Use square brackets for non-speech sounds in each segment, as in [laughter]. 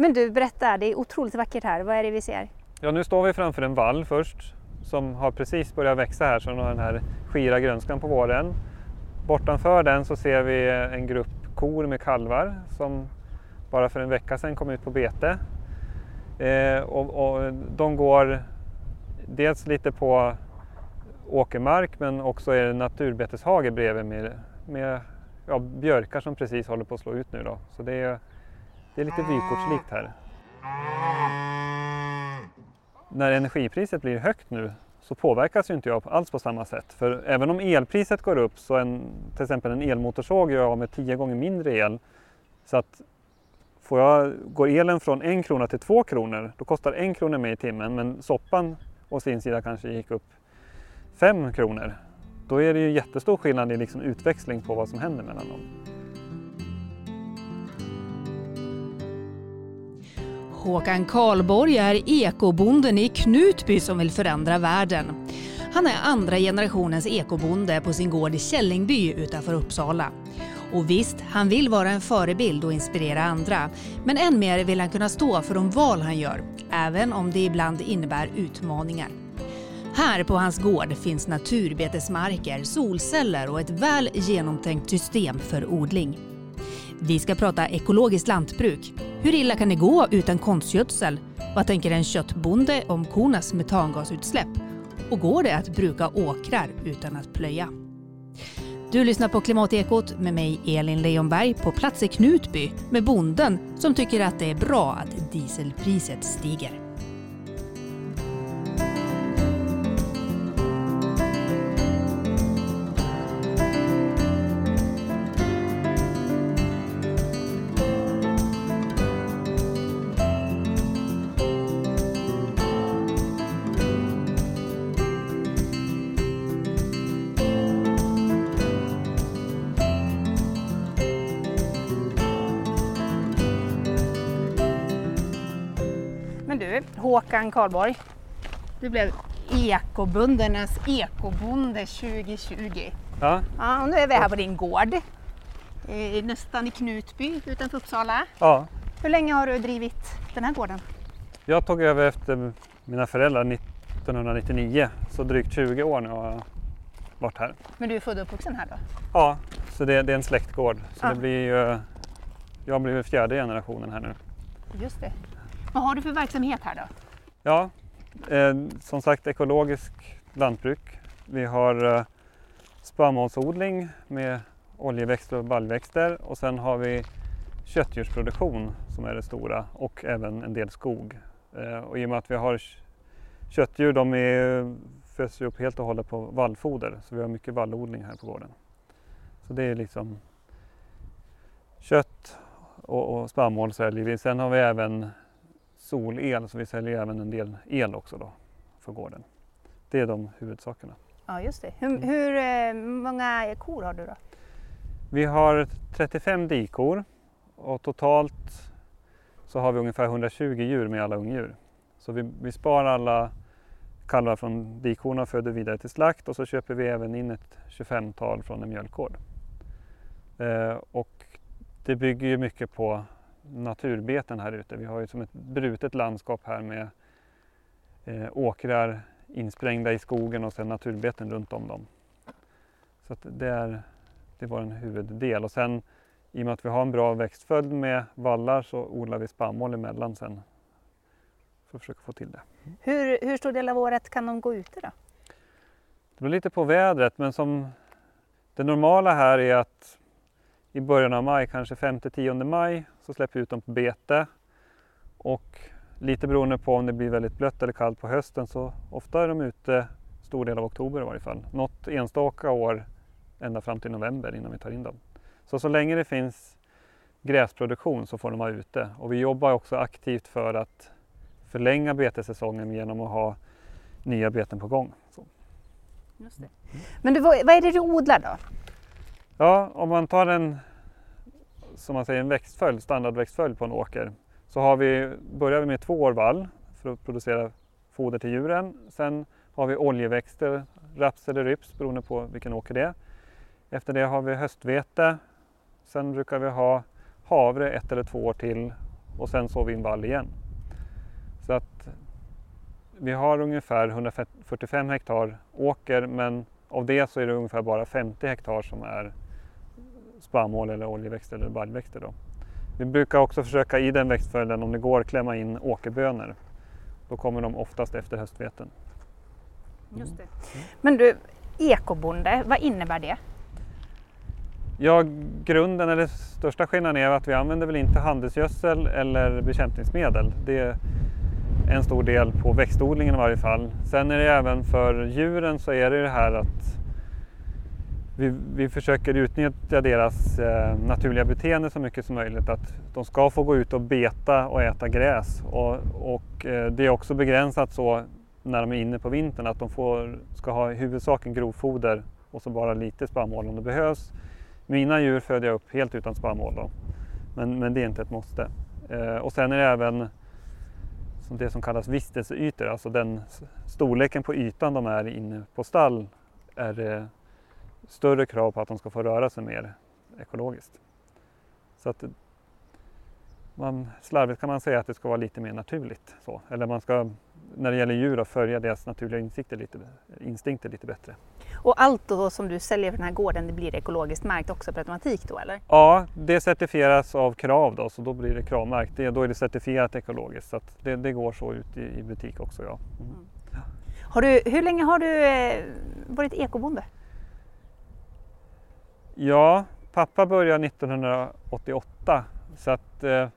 Men du, berätta, det är otroligt vackert här. Vad är det vi ser? Ja, nu står vi framför en vall först som har precis börjat växa här, så den har den här skira grönskan på våren. Bortanför den så ser vi en grupp kor med kalvar som bara för en vecka sedan kom ut på bete. Eh, och, och, de går dels lite på åkermark men också är det naturbeteshage bredvid med, med ja, björkar som precis håller på att slå ut nu. Då. Så det är, det är lite vykortslikt här. När energipriset blir högt nu så påverkas ju inte jag alls på samma sätt. För även om elpriset går upp så en, till exempel en elmotorsåg gör av med tio gånger mindre el. Så att får jag, går elen från en krona till två kronor, då kostar en krona mer i timmen. Men soppan å sin sida kanske gick upp fem kronor. Då är det ju jättestor skillnad i liksom utväxling på vad som händer mellan dem. Håkan Karlborg är ekobonden i Knutby som vill förändra världen. Han är andra generationens ekobonde på sin gård i Källingby utanför Uppsala. Och visst, han vill vara en förebild och inspirera andra. Men än mer vill han kunna stå för de val han gör, även om det ibland innebär utmaningar. Här på hans gård finns naturbetesmarker, solceller och ett väl genomtänkt system för odling. Vi ska prata ekologiskt lantbruk. Hur illa kan det gå utan konstgödsel? Vad tänker en köttbonde om kornas metangasutsläpp? Och går det att bruka åkrar utan att plöja? Du lyssnar på Klimatekot med mig Elin Leonberg på plats i Knutby med bonden som tycker att det är bra att dieselpriset stiger. Håkan Karlborg. Du blev ekobundernas ekobonde 2020. Ja. ja och nu är vi här på din gård. Nästan i Knutby utanför Uppsala. Ja. Hur länge har du drivit den här gården? Jag tog över efter mina föräldrar 1999, så drygt 20 år nu har jag varit här. Men du är född och uppvuxen här då? Ja, så det, det är en släktgård. Så Ja. det blir ju, jag blir fjärde generationen här nu. Just det. Vad har du för verksamhet här då? Ja, eh, som sagt ekologisk lantbruk. Vi har eh, spannmålsodling med oljeväxter och baljväxter och sen har vi köttdjursproduktion som är det stora och även en del skog. Eh, och I och med att vi har köttdjur, de är, föds ju upp helt och hållet på vallfoder så vi har mycket vallodling här på gården. Så det är liksom kött och, och spannmål säljer vi. Sen har vi även solel så vi säljer även en del el också då för gården. Det är de huvudsakerna. Ja, just det. Hur, hur eh, många kor har du då? Vi har 35 dikor och totalt så har vi ungefär 120 djur med alla ungdjur. Så vi, vi sparar alla kalvar från dikorna och föder vidare till slakt och så köper vi även in ett 25-tal från en mjölkgård. Eh, och det bygger ju mycket på naturbeten här ute. Vi har ju som ett brutet landskap här med eh, åkrar insprängda i skogen och sen naturbeten runt om dem. Så det, är, det var en huvuddel och sen i och med att vi har en bra växtföljd med vallar så odlar vi spannmål emellan sen för att försöka få till det. Hur, hur stor del av året kan de gå ute då? Det beror lite på vädret men som det normala här är att i början av maj, kanske 5-10 maj, så släpper vi ut dem på bete. Och lite beroende på om det blir väldigt blött eller kallt på hösten så ofta är de ute stor del av oktober i varje fall. Något enstaka år ända fram till november innan vi tar in dem. Så så länge det finns gräsproduktion så får de vara ute. Och vi jobbar också aktivt för att förlänga betesäsongen genom att ha nya beten på gång. Men du, vad vad är det du odlar då? Ja, om man tar en, som man säger, en växtföljd, standardväxtföljd på en åker så har vi, börjar vi med två år vall för att producera foder till djuren. Sen har vi oljeväxter, raps eller ryps beroende på vilken åker det är. Efter det har vi höstvete. Sen brukar vi ha havre ett eller två år till och sen sår vi in vall igen. Så att vi har ungefär 145 hektar åker men av det så är det ungefär bara 50 hektar som är spannmål eller oljeväxter eller baljväxter. Då. Vi brukar också försöka i den växtföljden om det går klämma in åkerbönor. Då kommer de oftast efter höstveten. Just det. Men du, ekobonde, vad innebär det? Ja, grunden eller största skillnaden är att vi använder väl inte handelsgödsel eller bekämpningsmedel. Det är en stor del på växtodlingen i varje fall. Sen är det även för djuren så är det det här att vi, vi försöker utnyttja deras eh, naturliga beteende så mycket som möjligt. Att de ska få gå ut och beta och äta gräs. Och, och eh, det är också begränsat så när de är inne på vintern att de får, ska ha i huvudsaken grovfoder och så bara lite spannmål om det behövs. Mina djur föder jag upp helt utan spannmål då. Men, men det är inte ett måste. Eh, och sen är det även det som kallas vistelseytor, alltså den storleken på ytan de är inne på stall är eh, större krav på att de ska få röra sig mer ekologiskt. Så att man, slarvigt kan man säga att det ska vara lite mer naturligt. Så. Eller man ska, när det gäller djur, då, följa deras naturliga instinkter lite, instinkter lite bättre. Och allt då som du säljer för den här gården, det blir ekologiskt märkt också per automatik då eller? Ja, det certifieras av Krav då, så då blir det Kravmärkt. Det, då är det certifierat ekologiskt, så det, det, går så ut i, i butik också. Ja. Mm. Har du, hur länge har du eh, varit ekobonde? Ja, pappa började 1988 så att eh,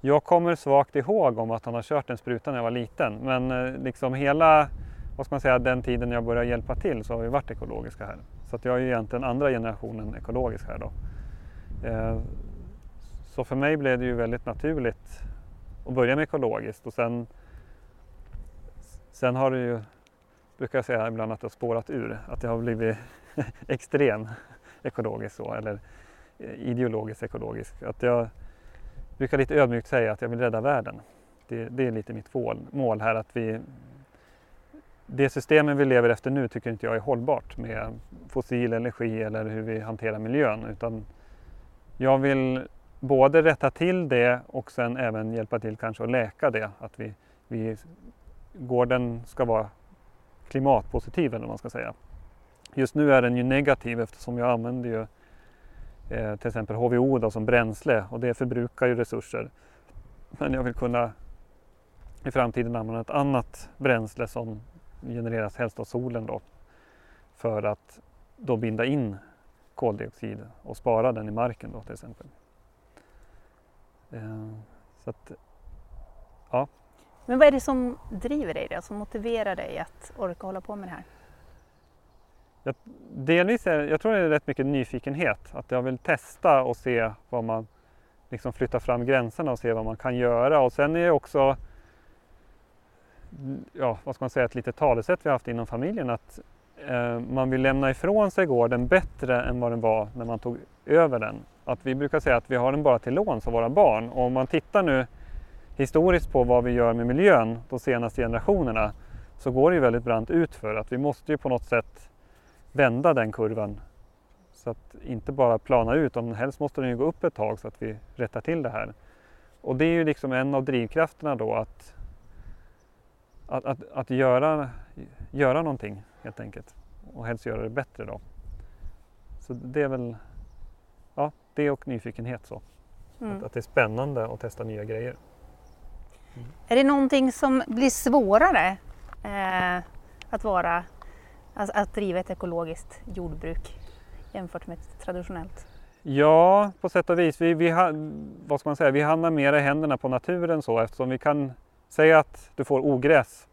jag kommer svagt ihåg om att han har kört en spruta när jag var liten. Men eh, liksom hela vad ska man säga, den tiden jag började hjälpa till så har vi varit ekologiska här. Så att jag är ju egentligen andra generationen ekologisk här då. Eh, så för mig blev det ju väldigt naturligt att börja med ekologiskt och sen, sen har det ju, brukar jag säga ibland att det har spårat ur, att jag har blivit [laughs] extrem ekologiskt så, eller eh, ideologiskt ekologisk. Att jag brukar lite ödmjukt säga att jag vill rädda världen. Det, det är lite mitt mål, mål här att vi det systemet vi lever efter nu tycker inte jag är hållbart med fossil energi eller hur vi hanterar miljön utan jag vill både rätta till det och sen även hjälpa till kanske att läka det. Att vi, vi, gården ska vara klimatpositiv eller vad man ska säga. Just nu är den ju negativ eftersom jag använder ju eh, till exempel HVO då, som bränsle och det förbrukar ju resurser. Men jag vill kunna i framtiden använda ett annat bränsle som genereras helst av solen då för att då binda in koldioxid och spara den i marken då till exempel. Eh, så att, ja. Men vad är det som driver dig, då, som motiverar dig att orka hålla på med det här? Jag, delvis är, jag tror det är rätt mycket nyfikenhet, att jag vill testa och se vad man liksom flyttar fram gränserna och se vad man kan göra och sen är det också ja, vad ska man säga, ett litet talesätt vi haft inom familjen att eh, man vill lämna ifrån sig gården bättre än vad den var när man tog över den. Att vi brukar säga att vi har den bara till låns av våra barn och om man tittar nu historiskt på vad vi gör med miljön de senaste generationerna så går det ju väldigt brant ut för att vi måste ju på något sätt vända den kurvan så att inte bara plana ut, utan helst måste den ju gå upp ett tag så att vi rättar till det här. Och det är ju liksom en av drivkrafterna då att att, att, att göra, göra någonting helt enkelt och helst göra det bättre då. Så det är väl ja, det och nyfikenhet så. Mm. Att, att, det är spännande att testa nya grejer. Mm. Är det någonting som blir svårare eh, att vara, alltså att driva ett ekologiskt jordbruk jämfört med ett traditionellt? Ja, på sätt och vis. Vi, vi, vad ska man säga, vi hamnar mer i händerna på naturen så eftersom vi kan säga att du får ogräs.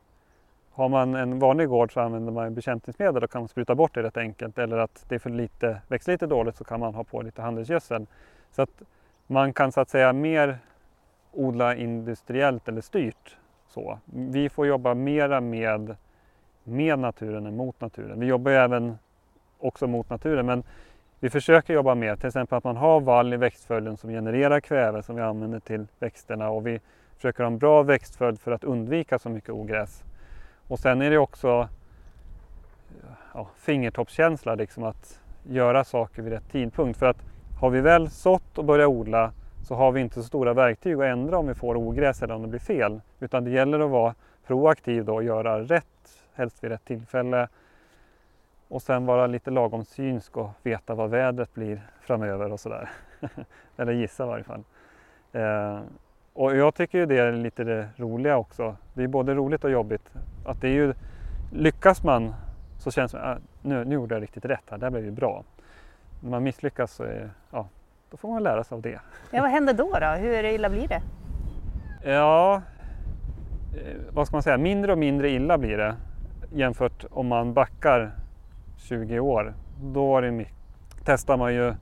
Har man en vanlig gård så använder man bekämpningsmedel och kan spruta bort det rätt enkelt. Eller att det är för lite, växer lite dåligt så kan man ha på lite handelsgödsel. Så att man kan så att säga mer odla industriellt eller styrt. Så. Vi får jobba mera med, med naturen än mot naturen. Vi jobbar ju även också mot naturen men vi försöker jobba med till exempel att man har vall i växtföljden som genererar kväve som vi använder till växterna och vi försöker ha en bra växtföljd för att undvika så mycket ogräs. Och sen är det också ja, fingertoppskänsla, liksom att göra saker vid rätt tidpunkt. För att har vi väl sått och börjat odla så har vi inte så stora verktyg att ändra om vi får ogräs eller om det blir fel. Utan det gäller att vara proaktiv då och göra rätt, helst vid rätt tillfälle. Och sen vara lite lagom synsk och veta vad vädret blir framöver och sådär. [laughs] eller gissa i varje fall. Eh, och jag tycker ju det är lite det roliga också. Det är både roligt och jobbigt. Att det är ju, lyckas man så känns det, ah, nu, nu gjorde jag riktigt rätt här, det här blev ju bra. När man misslyckas så är, ja, då får man lära sig av det. Ja, vad händer då? då? Hur illa blir det? Ja, eh, vad ska man säga, mindre och mindre illa blir det jämfört om man backar 20 år. Då var det, testar man ju,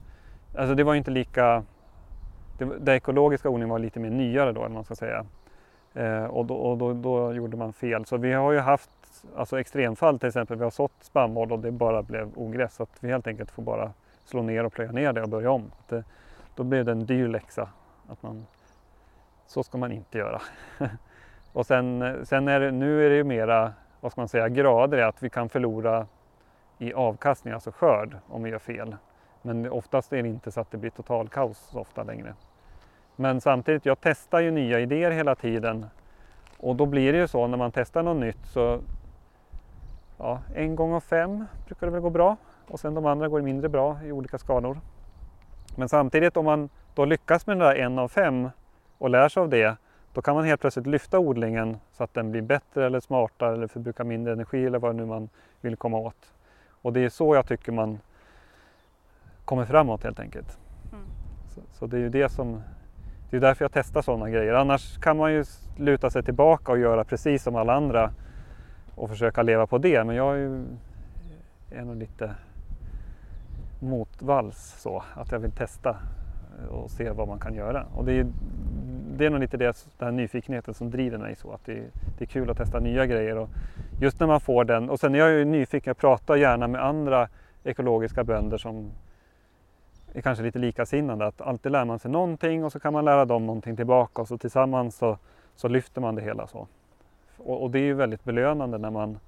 alltså det var ju inte lika, det, det ekologiska odlingen var lite mer nyare då, eller man ska säga. Eh, och, då, och då, då, gjorde man fel. Så vi har ju haft alltså extremfall till exempel, vi har sått spannmål och det bara blev ogräs. Så att vi helt enkelt får bara slå ner och plöja ner det och börja om. Det, då blev det en dyr läxa. Att man, så ska man inte göra. [laughs] och sen, eh, sen är det, nu är det ju mera, vad ska man säga, grader att vi kan förlora i avkastning, alltså skörd, om vi gör fel. Men oftast är det inte så att det blir total kaos så ofta längre. Men samtidigt, jag testar ju nya idéer hela tiden och då blir det ju så när man testar något nytt så ja, en gång av fem brukar det väl gå bra och sen de andra går mindre bra i olika skalor. Men samtidigt om man då lyckas med den där en av fem och lär sig av det, då kan man helt plötsligt lyfta odlingen så att den blir bättre eller smartare eller förbrukar mindre energi eller vad nu man vill komma åt. Och det är så jag tycker man kommer framåt helt enkelt. Mm. Så, så, det är ju det som, det är därför jag testar sådana grejer. Annars kan man ju luta sig tillbaka och göra precis som alla andra och försöka leva på det. Men jag är, ju, är nog lite motvalls så, att jag vill testa och se vad man kan göra. Och det är, det är nog lite det, den här nyfikenheten som driver mig så, att det, det är kul att testa nya grejer. Och just när man får den, och sen är jag ju nyfiken, jag pratar gärna med andra ekologiska bönder som är kanske lite likasinnade, att alltid lär man sig någonting och så kan man lära dem någonting tillbaka och så tillsammans så, så lyfter man det hela så. Och, och det är ju väldigt belönande när man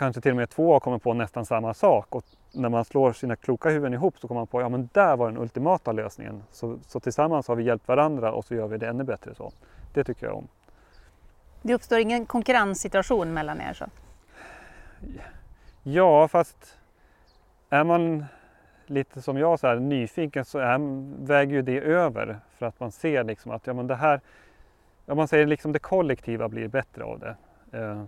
kanske till och med två har kommit på nästan samma sak och när man slår sina kloka huvuden ihop så kommer man på ja men där var den ultimata lösningen. Så, så tillsammans har vi hjälpt varandra och så gör vi det ännu bättre så. Det tycker jag om. Det uppstår ingen konkurrenssituation mellan er så? Ja, fast är man lite som jag så här, nyfiken så är, väger ju det över för att man ser liksom att ja, men det här, ja, man säger liksom det kollektiva blir bättre av det. Eh,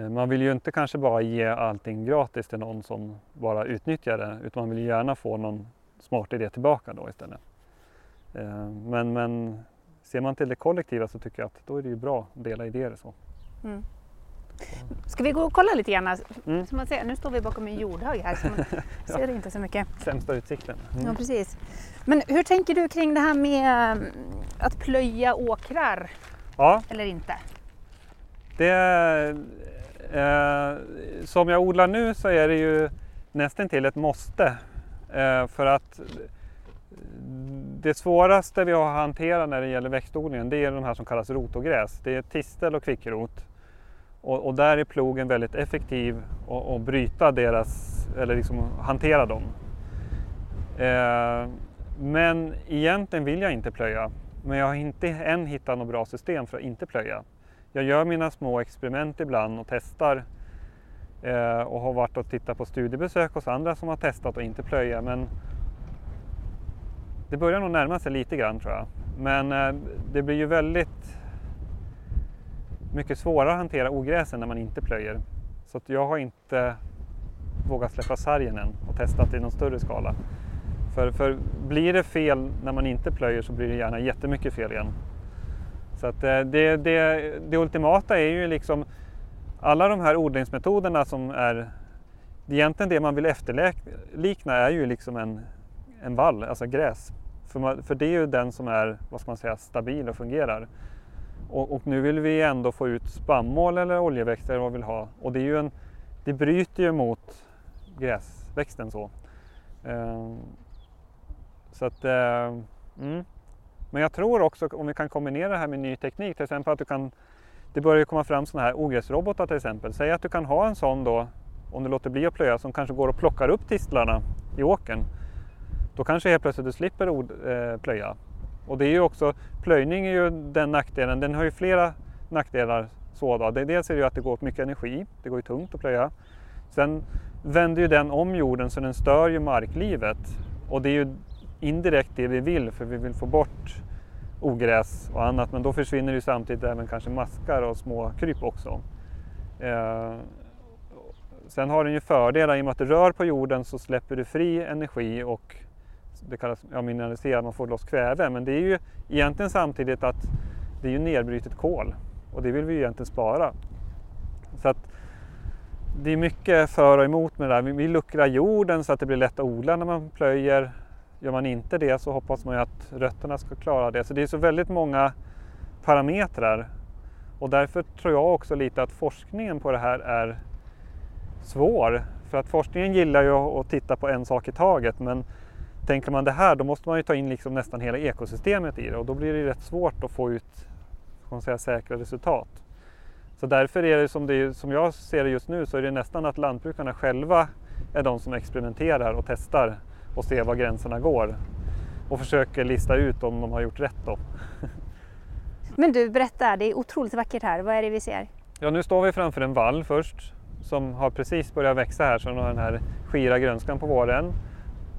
man vill ju inte kanske bara ge allting gratis till någon som bara utnyttjar det utan man vill gärna få någon smart idé tillbaka då istället. Eh, men, men ser man till det kollektiva så tycker jag att då är det ju bra att dela idéer. Så. Mm. Ska vi gå och kolla lite grann? Mm. man ser, nu står vi bakom en jordhög här så man [laughs] ser ja. inte så mycket. Sämsta utsikten. Mm. Ja, precis. Men hur tänker du kring det här med mm, att plöja åkrar? Ja. Eller inte? Det Eh, som jag odlar nu så är det ju nästan till ett måste. Eh, för att det svåraste vi har att hantera när det gäller växtodlingen det är de här som kallas rotogräs. Det är tistel och kvickrot. Och, och där är plogen väldigt effektiv och bryta deras, eller liksom hantera dem. Eh, men egentligen vill jag inte plöja. Men jag har inte än hittat något bra system för att inte plöja jag gör mina små experiment ibland och testar eh, och har varit och tittat på studiebesök hos andra som har testat och inte plöja men det börjar nog närma sig lite grann tror jag. Men eh, det blir ju väldigt mycket svårare att hantera ogräsen när man inte plöjer. Så jag har inte vågat släppa sargen än och testat i någon större skala. För, för blir det fel när man inte plöjer så blir det gärna jättemycket fel igen. Så att eh, det, det, det ultimata är ju liksom alla de här odlingsmetoderna som är egentligen det man vill efterlikna är ju liksom en, en vall, alltså gräs. För, man, för det är ju den som är vad ska man säga, stabil och fungerar. Och, och, nu vill vi ändå få ut spannmål eller oljeväxter eller vad vi vill ha. Och det, är ju en, det bryter ju mot gräsväxten så. Um, så att, uh, mm. Men jag tror också om vi kan kombinera det här med ny teknik, till exempel att du kan, det börjar ju komma fram sådana här ogräsrobotar till exempel. Säg att du kan ha en sån då, om du låter bli att plöja, som kanske går och plockar upp tistlarna i åkern. då kanske helt plötsligt du slipper od, eh, plöja. Och det är ju också, plöjning är ju den nackdelen, den har ju flera nackdelar. Så då. Dels är det ju att det går åt mycket energi, det går ju tungt att plöja. Sen vänder ju den om jorden så den stör ju marklivet och det är ju indirekt det vi vill för vi vill få bort ogräs och annat men då försvinner ju samtidigt även kanske maskar och små kryp också. Eh, sen har den ju fördelar i och med att du rör på jorden så släpper du fri energi och det kallas ja, mineraliserad, man får loss kväve men det är ju egentligen samtidigt att det är ju nedbrytet kol och det vill vi ju egentligen spara. Så att det är mycket för och emot med det där. Vi luckrar jorden så att det blir lätt att odla när man plöjer. Gör man inte det så hoppas man ju att rötterna ska klara det. Så det är så väldigt många parametrar och därför tror jag också lite att forskningen på det här är svår. För att forskningen gillar ju att titta på en sak i taget men tänker man det här då måste man ju ta in liksom nästan hela ekosystemet i det och då blir det rätt svårt att få ut säga, säkra resultat. Så därför är det som, det som jag ser det just nu så är det nästan att lantbrukarna själva är de som experimenterar och testar och ser var gränserna går och försöker lista ut om de har gjort rätt då. Men du, berätta, det är otroligt vackert här. Vad är det vi ser? Ja, nu står vi framför en vall först som har precis börjat växa här, så den har den här skira grönskan på våren.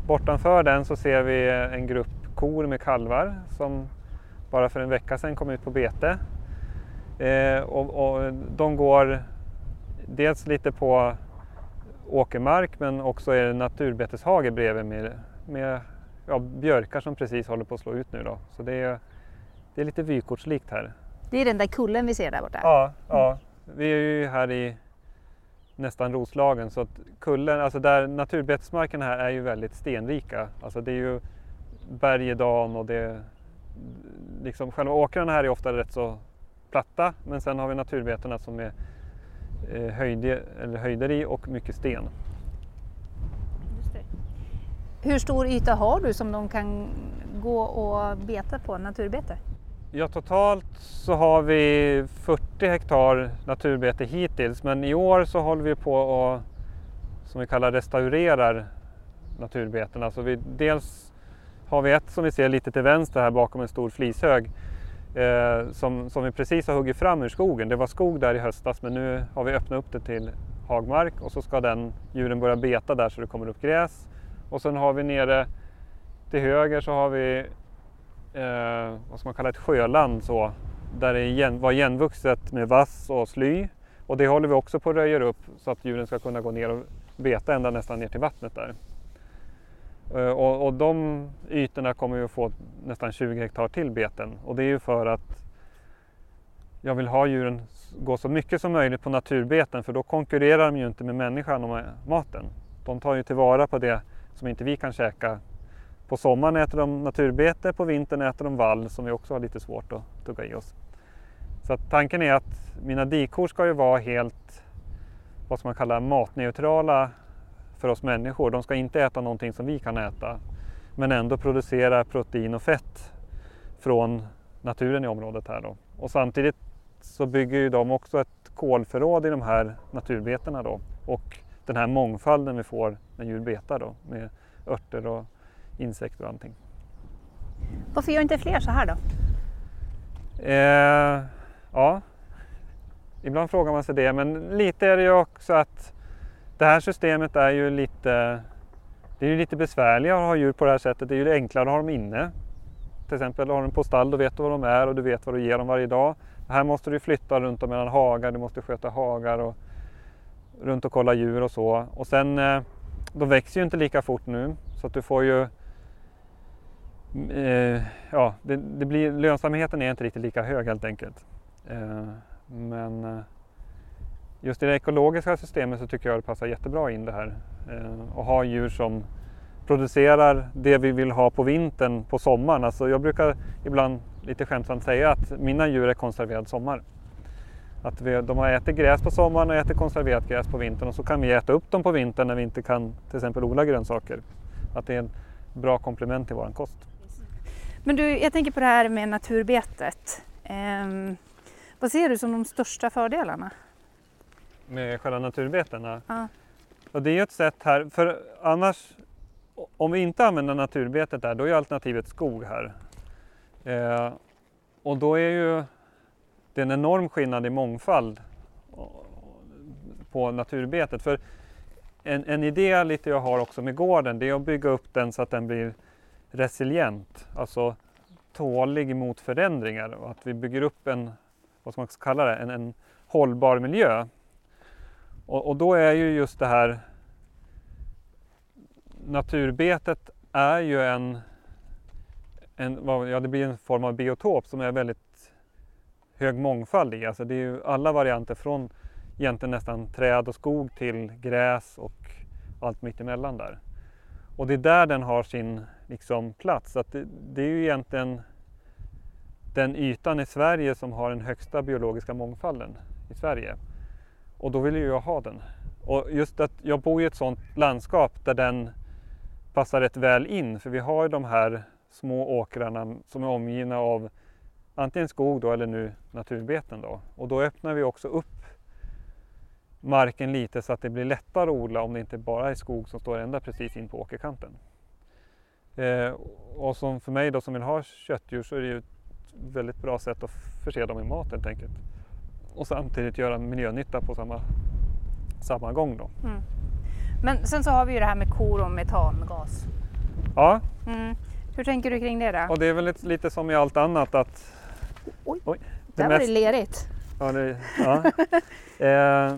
Bortanför den så ser vi en grupp kor med kalvar som bara för en vecka sedan kom ut på bete. Eh, och, och, de går dels lite på åkermark men också är det naturbeteshage bredvid med, med ja, björkar som precis håller på att slå ut nu. Då. Så det är, det är lite vykortslikt här. Det är den där kullen vi ser där borta? Ja, ja. vi är ju här i nästan Roslagen så att kullen, alltså där naturbetesmarkerna här är ju väldigt stenrika. Alltså det är ju bergedan och det liksom själva åkrarna här är ofta rätt så platta men sen har vi naturbetena som är höjde, eller höjder i och mycket sten. Hur stor yta har du som de kan gå och beta på, naturbete? Ja, totalt så har vi 40 hektar naturbete hittills men i år så håller vi på och som vi kallar restaurerar naturbeten. Alltså vi, dels har vi ett som vi ser lite till vänster här bakom en stor flishög eh, som, som vi precis har huggit fram ur skogen. Det var skog där i höstas men nu har vi öppnat upp det till hagmark och så ska den djuren börja beta där så det kommer upp gräs. Och sen har vi nere till höger så har vi eh, vad ska man kalla ett sjöland så, där det igen, var igenvuxet med vass och sly. Och det håller vi också på att röja upp så att djuren ska kunna gå ner och beta ända nästan ner till vattnet där. Eh, och, och de ytorna kommer vi att få nästan 20 hektar till beten och det är ju för att jag vill ha djuren gå så mycket som möjligt på naturbeten för då konkurrerar de ju inte med människan om eh, maten. De tar ju tillvara på det som inte vi kan käka. På sommaren äter de naturbete, på vintern äter de vall som vi också har lite svårt att tugga i oss. Så att tanken är att mina dikor ska ju vara helt, vad ska man kalla matneutrala för oss människor. De ska inte äta någonting som vi kan äta men ändå producera protein och fett från naturen i området här då. Och samtidigt så bygger ju de också ett kolförråd i de här naturbetena då och den här mångfalden vi får när djur betar då med örter och insekter och allting. Varför gör inte fler så här då? Eh, ja, ibland frågar man sig det men lite är det ju också att det här systemet är ju lite, det är ju lite besvärligare att ha djur på det här sättet. Det är ju enklare att ha dem inne. Till exempel har du dem på stall, då vet du var de är och du vet vad du ger dem varje dag. Här måste du flytta runt om mellan hagar, du måste sköta hagar och runt och kolla djur och så. Och sen, eh, de växer ju inte lika fort nu så att du får ju eh, ja, det, det, blir, lönsamheten är inte riktigt lika hög helt enkelt. Eh, men just i det ekologiska systemet så tycker jag det passar jättebra in det här. Eh, och ha djur som producerar det vi vill ha på vintern på sommaren. Alltså jag brukar ibland lite skämtsamt säga att mina djur är konserverad sommar. Att vi, de har ätit gräs på sommaren och äter konserverat gräs på vintern och så kan vi äta upp dem på vintern när vi inte kan till exempel odla grönsaker. Att det är ett bra komplement till vår kost. Men du, jag tänker på det här med naturbetet. Eh, vad ser du som de största fördelarna? Med själva naturbetena? Ja. Och det är ju ett sätt här, för annars om vi inte använder naturbetet där, då är alternativet skog här. Eh, och då är ju det en enorm skillnad i mångfald på naturbetet. För en, en idé lite jag har också med gården, det är att bygga upp den så att den blir resilient, alltså tålig mot förändringar och att vi bygger upp en, vad ska man kalla det, en, en hållbar miljö. Och, och då är ju just det här naturbetet är ju en, en ja, det blir en form av biotop som är väldigt hög mångfald i. Alltså det är ju alla varianter från egentligen nästan träd och skog till gräs och allt mittemellan där. Och det är där den har sin liksom, plats. Så det, det, är ju egentligen den ytan i Sverige som har den högsta biologiska mångfalden i Sverige. Och då vill ju jag ha den. Och just att jag bor i ett sådant landskap där den passar rätt väl in för vi har ju de här små åkrarna som är omgivna av antingen skog då eller nu naturbeten då. Och då öppnar vi också upp marken lite så att det blir lättare att odla om det inte bara är skog som står ända precis in på åkerkanten. Eh, och som för mig då som vill ha köttdjur så är det ju ett väldigt bra sätt att förse dem med mat helt enkelt. Och samtidigt göra miljönytta på samma, samma gång då. Mm. Men sen så har vi ju det här med kor och metangas. Ja. Mm. Hur tänker du kring det då? Och det är väl lite, lite som i allt annat att... Oj, Oj det där mest... var det lerigt. Ja, det, ja. [laughs] eh,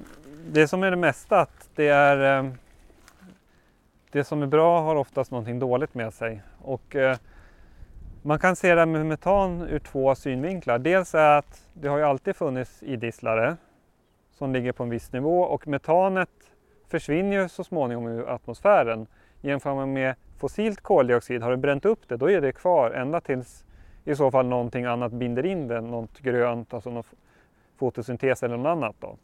det som är det mesta att det är eh, det som är bra har oftast någonting dåligt med sig. Och, eh, man kan se det med metan ur två synvinklar. Dels är att det har ju alltid funnits idisslare som ligger på en viss nivå och metanet försvinner ju så småningom ur atmosfären. Jämför man med fossilt koldioxid, har du bränt upp det då är det kvar ända tills i så fall någonting annat binder in det, något grönt, alltså någon fotosyntes eller något annat. Då.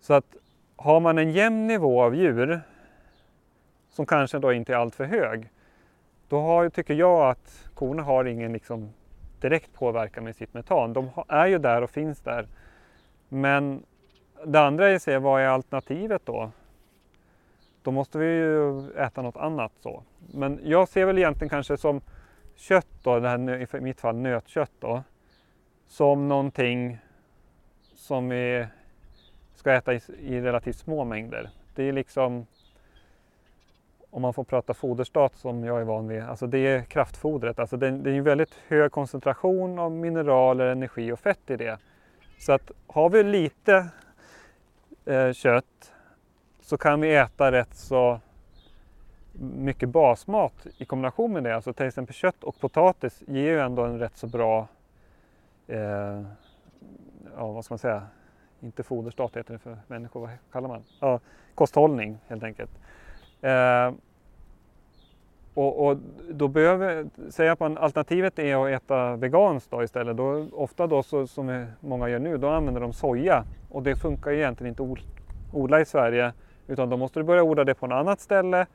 Så att har man en jämn nivå av djur som kanske då inte är alltför hög, då har, tycker jag att korna har ingen liksom direkt påverkan med sitt metan. De är ju där och finns där. Men det andra är att se vad är alternativet då? Då måste vi ju äta något annat så. Men jag ser väl egentligen kanske som kött då, det här, i mitt fall nötkött då, som någonting som vi ska äta i, i relativt små mängder. Det är liksom om man får prata foderstat som jag är van vid, alltså det är kraftfodret. Alltså det, det är en väldigt hög koncentration av mineraler, energi och fett i det. Så att har vi lite eh, kött så kan vi äta rätt så mycket basmat i kombination med det. Alltså till exempel kött och potatis ger ju ändå en rätt så bra, eh, ja vad ska man säga, inte foderstat heter det för människor, vad kallar man? Ja, kosthållning helt enkelt. Eh, och, och, då behöver, säg att man, alternativet är att äta veganskt då istället. Då, ofta då så, som många gör nu, då använder de soja och det funkar egentligen inte att odla i Sverige utan då måste du börja odla det på något annat ställe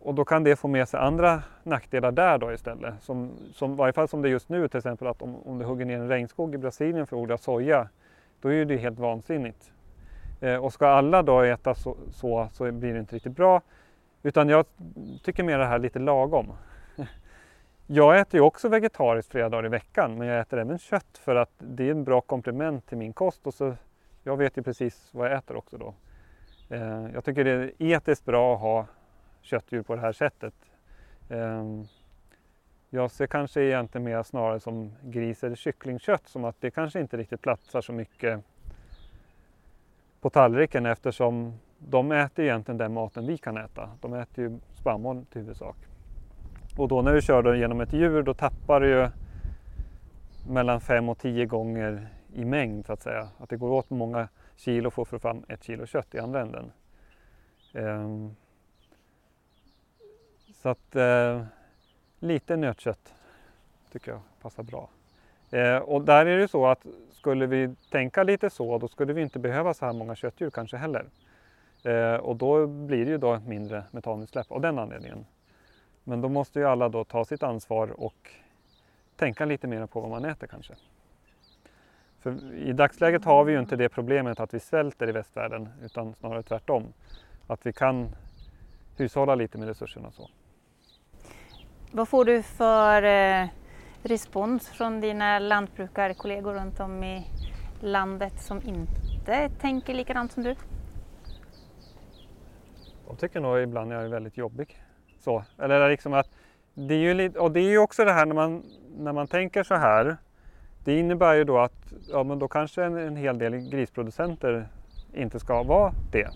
och då kan det få med sig andra nackdelar där då istället. Som, som, I varje fall som det är just nu till exempel att om, om du hugger ner en regnskog i Brasilien för att odla soja då är det helt vansinnigt. Eh, och ska alla då äta så, så, så blir det inte riktigt bra. Utan jag tycker mer det här lite lagom. [laughs] Jag äter ju också vegetariskt flera dagar i veckan men jag äter även kött för att det är en bra komplement till min kost och så jag vet ju precis vad jag äter också då. Eh, jag tycker det är etiskt bra att ha köttdjur på det här sättet. Ehm, jag ser kanske egentligen mer snarare som gris eller kycklingkött som att det kanske inte riktigt platsar så mycket på tallriken eftersom de äter egentligen den maten vi kan äta. De äter ju spannmål till huvudsak. Och då när du kör genom ett djur då tappar du ju mellan 5 och 10 gånger i mängd så att säga. Att det går åt många kilo för att få fram ett kilo kött i andra änden. Um, så att uh, lite nötkött tycker jag passar bra. Eh, och där är det så att skulle vi tänka lite så då skulle vi inte behöva så här många köttdjur kanske heller. Eh, och då blir det ju då mindre metanutsläpp av den anledningen. Men då måste ju alla då ta sitt ansvar och tänka lite mer på vad man äter kanske. För I dagsläget har vi ju inte det problemet att vi svälter i västvärlden utan snarare tvärtom. Att vi kan hushålla lite med resurserna. Så. Vad får du för eh, respons från dina lantbrukarkollegor runt om i landet som inte tänker likadant som du? De tycker nog ibland jag är väldigt jobbig. Så. Eller liksom att, det är ju lite, och det är ju också det här när man, när man tänker så här. Det innebär ju då att ja, men då kanske en, en hel del grisproducenter inte ska vara det.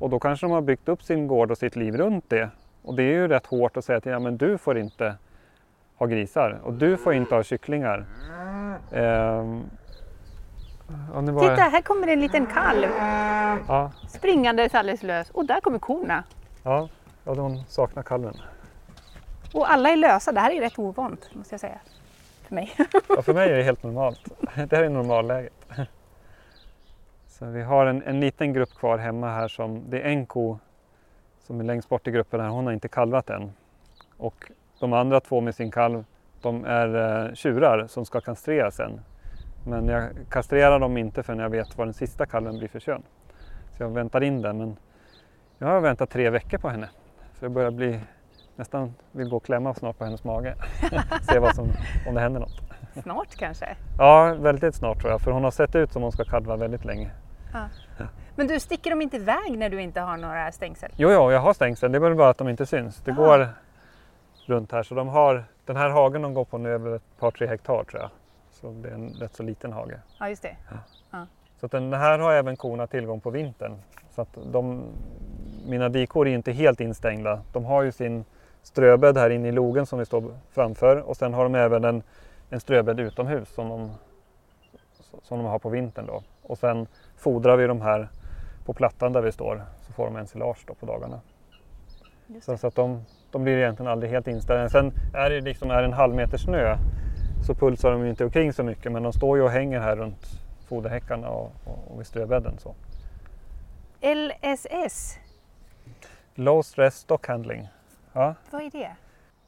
Och då kanske de har byggt upp sin gård och sitt liv runt det. Och det är ju rätt hårt att säga till ja, men du får inte ha grisar och du får inte ha kycklingar. Nu var Titta, här kommer en liten kalv Ja, springandes alldeles lös och där kommer korna. ja, ja, de saknar kalven. Och alla är lösa. Det här är rätt ovant måste jag säga. För mig. [laughs] Ja, för mig är det helt normalt. Det här är normalläget. Så vi har en, en liten grupp kvar hemma här som, det är en ko som är längst bort i gruppen här, hon har inte kalvat än. Och de andra två med sin kalv, de är eh, tjurar som ska kastreras sen. Men jag kastrerar dem inte förrän jag vet vad den sista kalven blir för kön. Så jag väntar in den, men jag har väntat tre veckor på henne. Så jag börjar bli nästan vill gå och klämma snart på hennes mage. [laughs] Se vad som, om det händer något. Snart kanske. Ja, väldigt snart tror jag, för hon har sett ut som hon ska kalva väldigt länge. Men du, sticker de inte iväg när du inte har några stängsel? Jo, jo, jag har stängsel, det är bara att de inte syns. Det Ah. går runt här, så de har, den här hagen de går på nu är väl ett par, tre hektar tror jag. Så det är en rätt så liten hage. Ja, just det. Så att den här har även korna tillgång på vintern. Så att de, mina dikor är inte helt instängda. De har ju sin ströbädd här inne i logen som vi står framför och sen har de även en, en ströbädd utomhus som de, som de har på vintern. Då. Och sen fodrar vi de här på plattan där vi står så får de ensilage på dagarna. Så, så att de, de blir egentligen aldrig helt inställda. Sen är det liksom är det en halv meter snö så pulsar de inte omkring så mycket men de står ju och hänger här runt foderhäckarna och, och, och vid ströbädden. Så. LSS, Low stress stock handling. Ja, vad är det?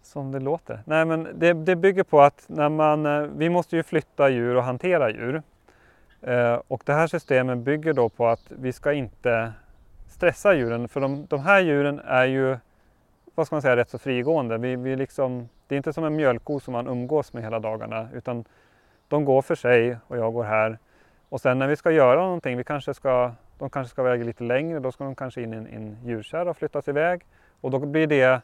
som det låter. Nej, men det, det bygger på att när man, eh, vi måste ju flytta djur och hantera djur. Eh, och det här systemet bygger då på att vi ska inte stressa djuren för de, de här djuren är ju vad ska man säga, rätt så frigående. Vi, vi liksom, det är inte som en mjölkko som man umgås med hela dagarna utan de går för sig och jag går här. Och sen när vi ska göra någonting, vi kanske ska, de kanske ska väga lite längre, då ska de kanske in i en, en djurkärra och flyttas iväg. Och då blir det,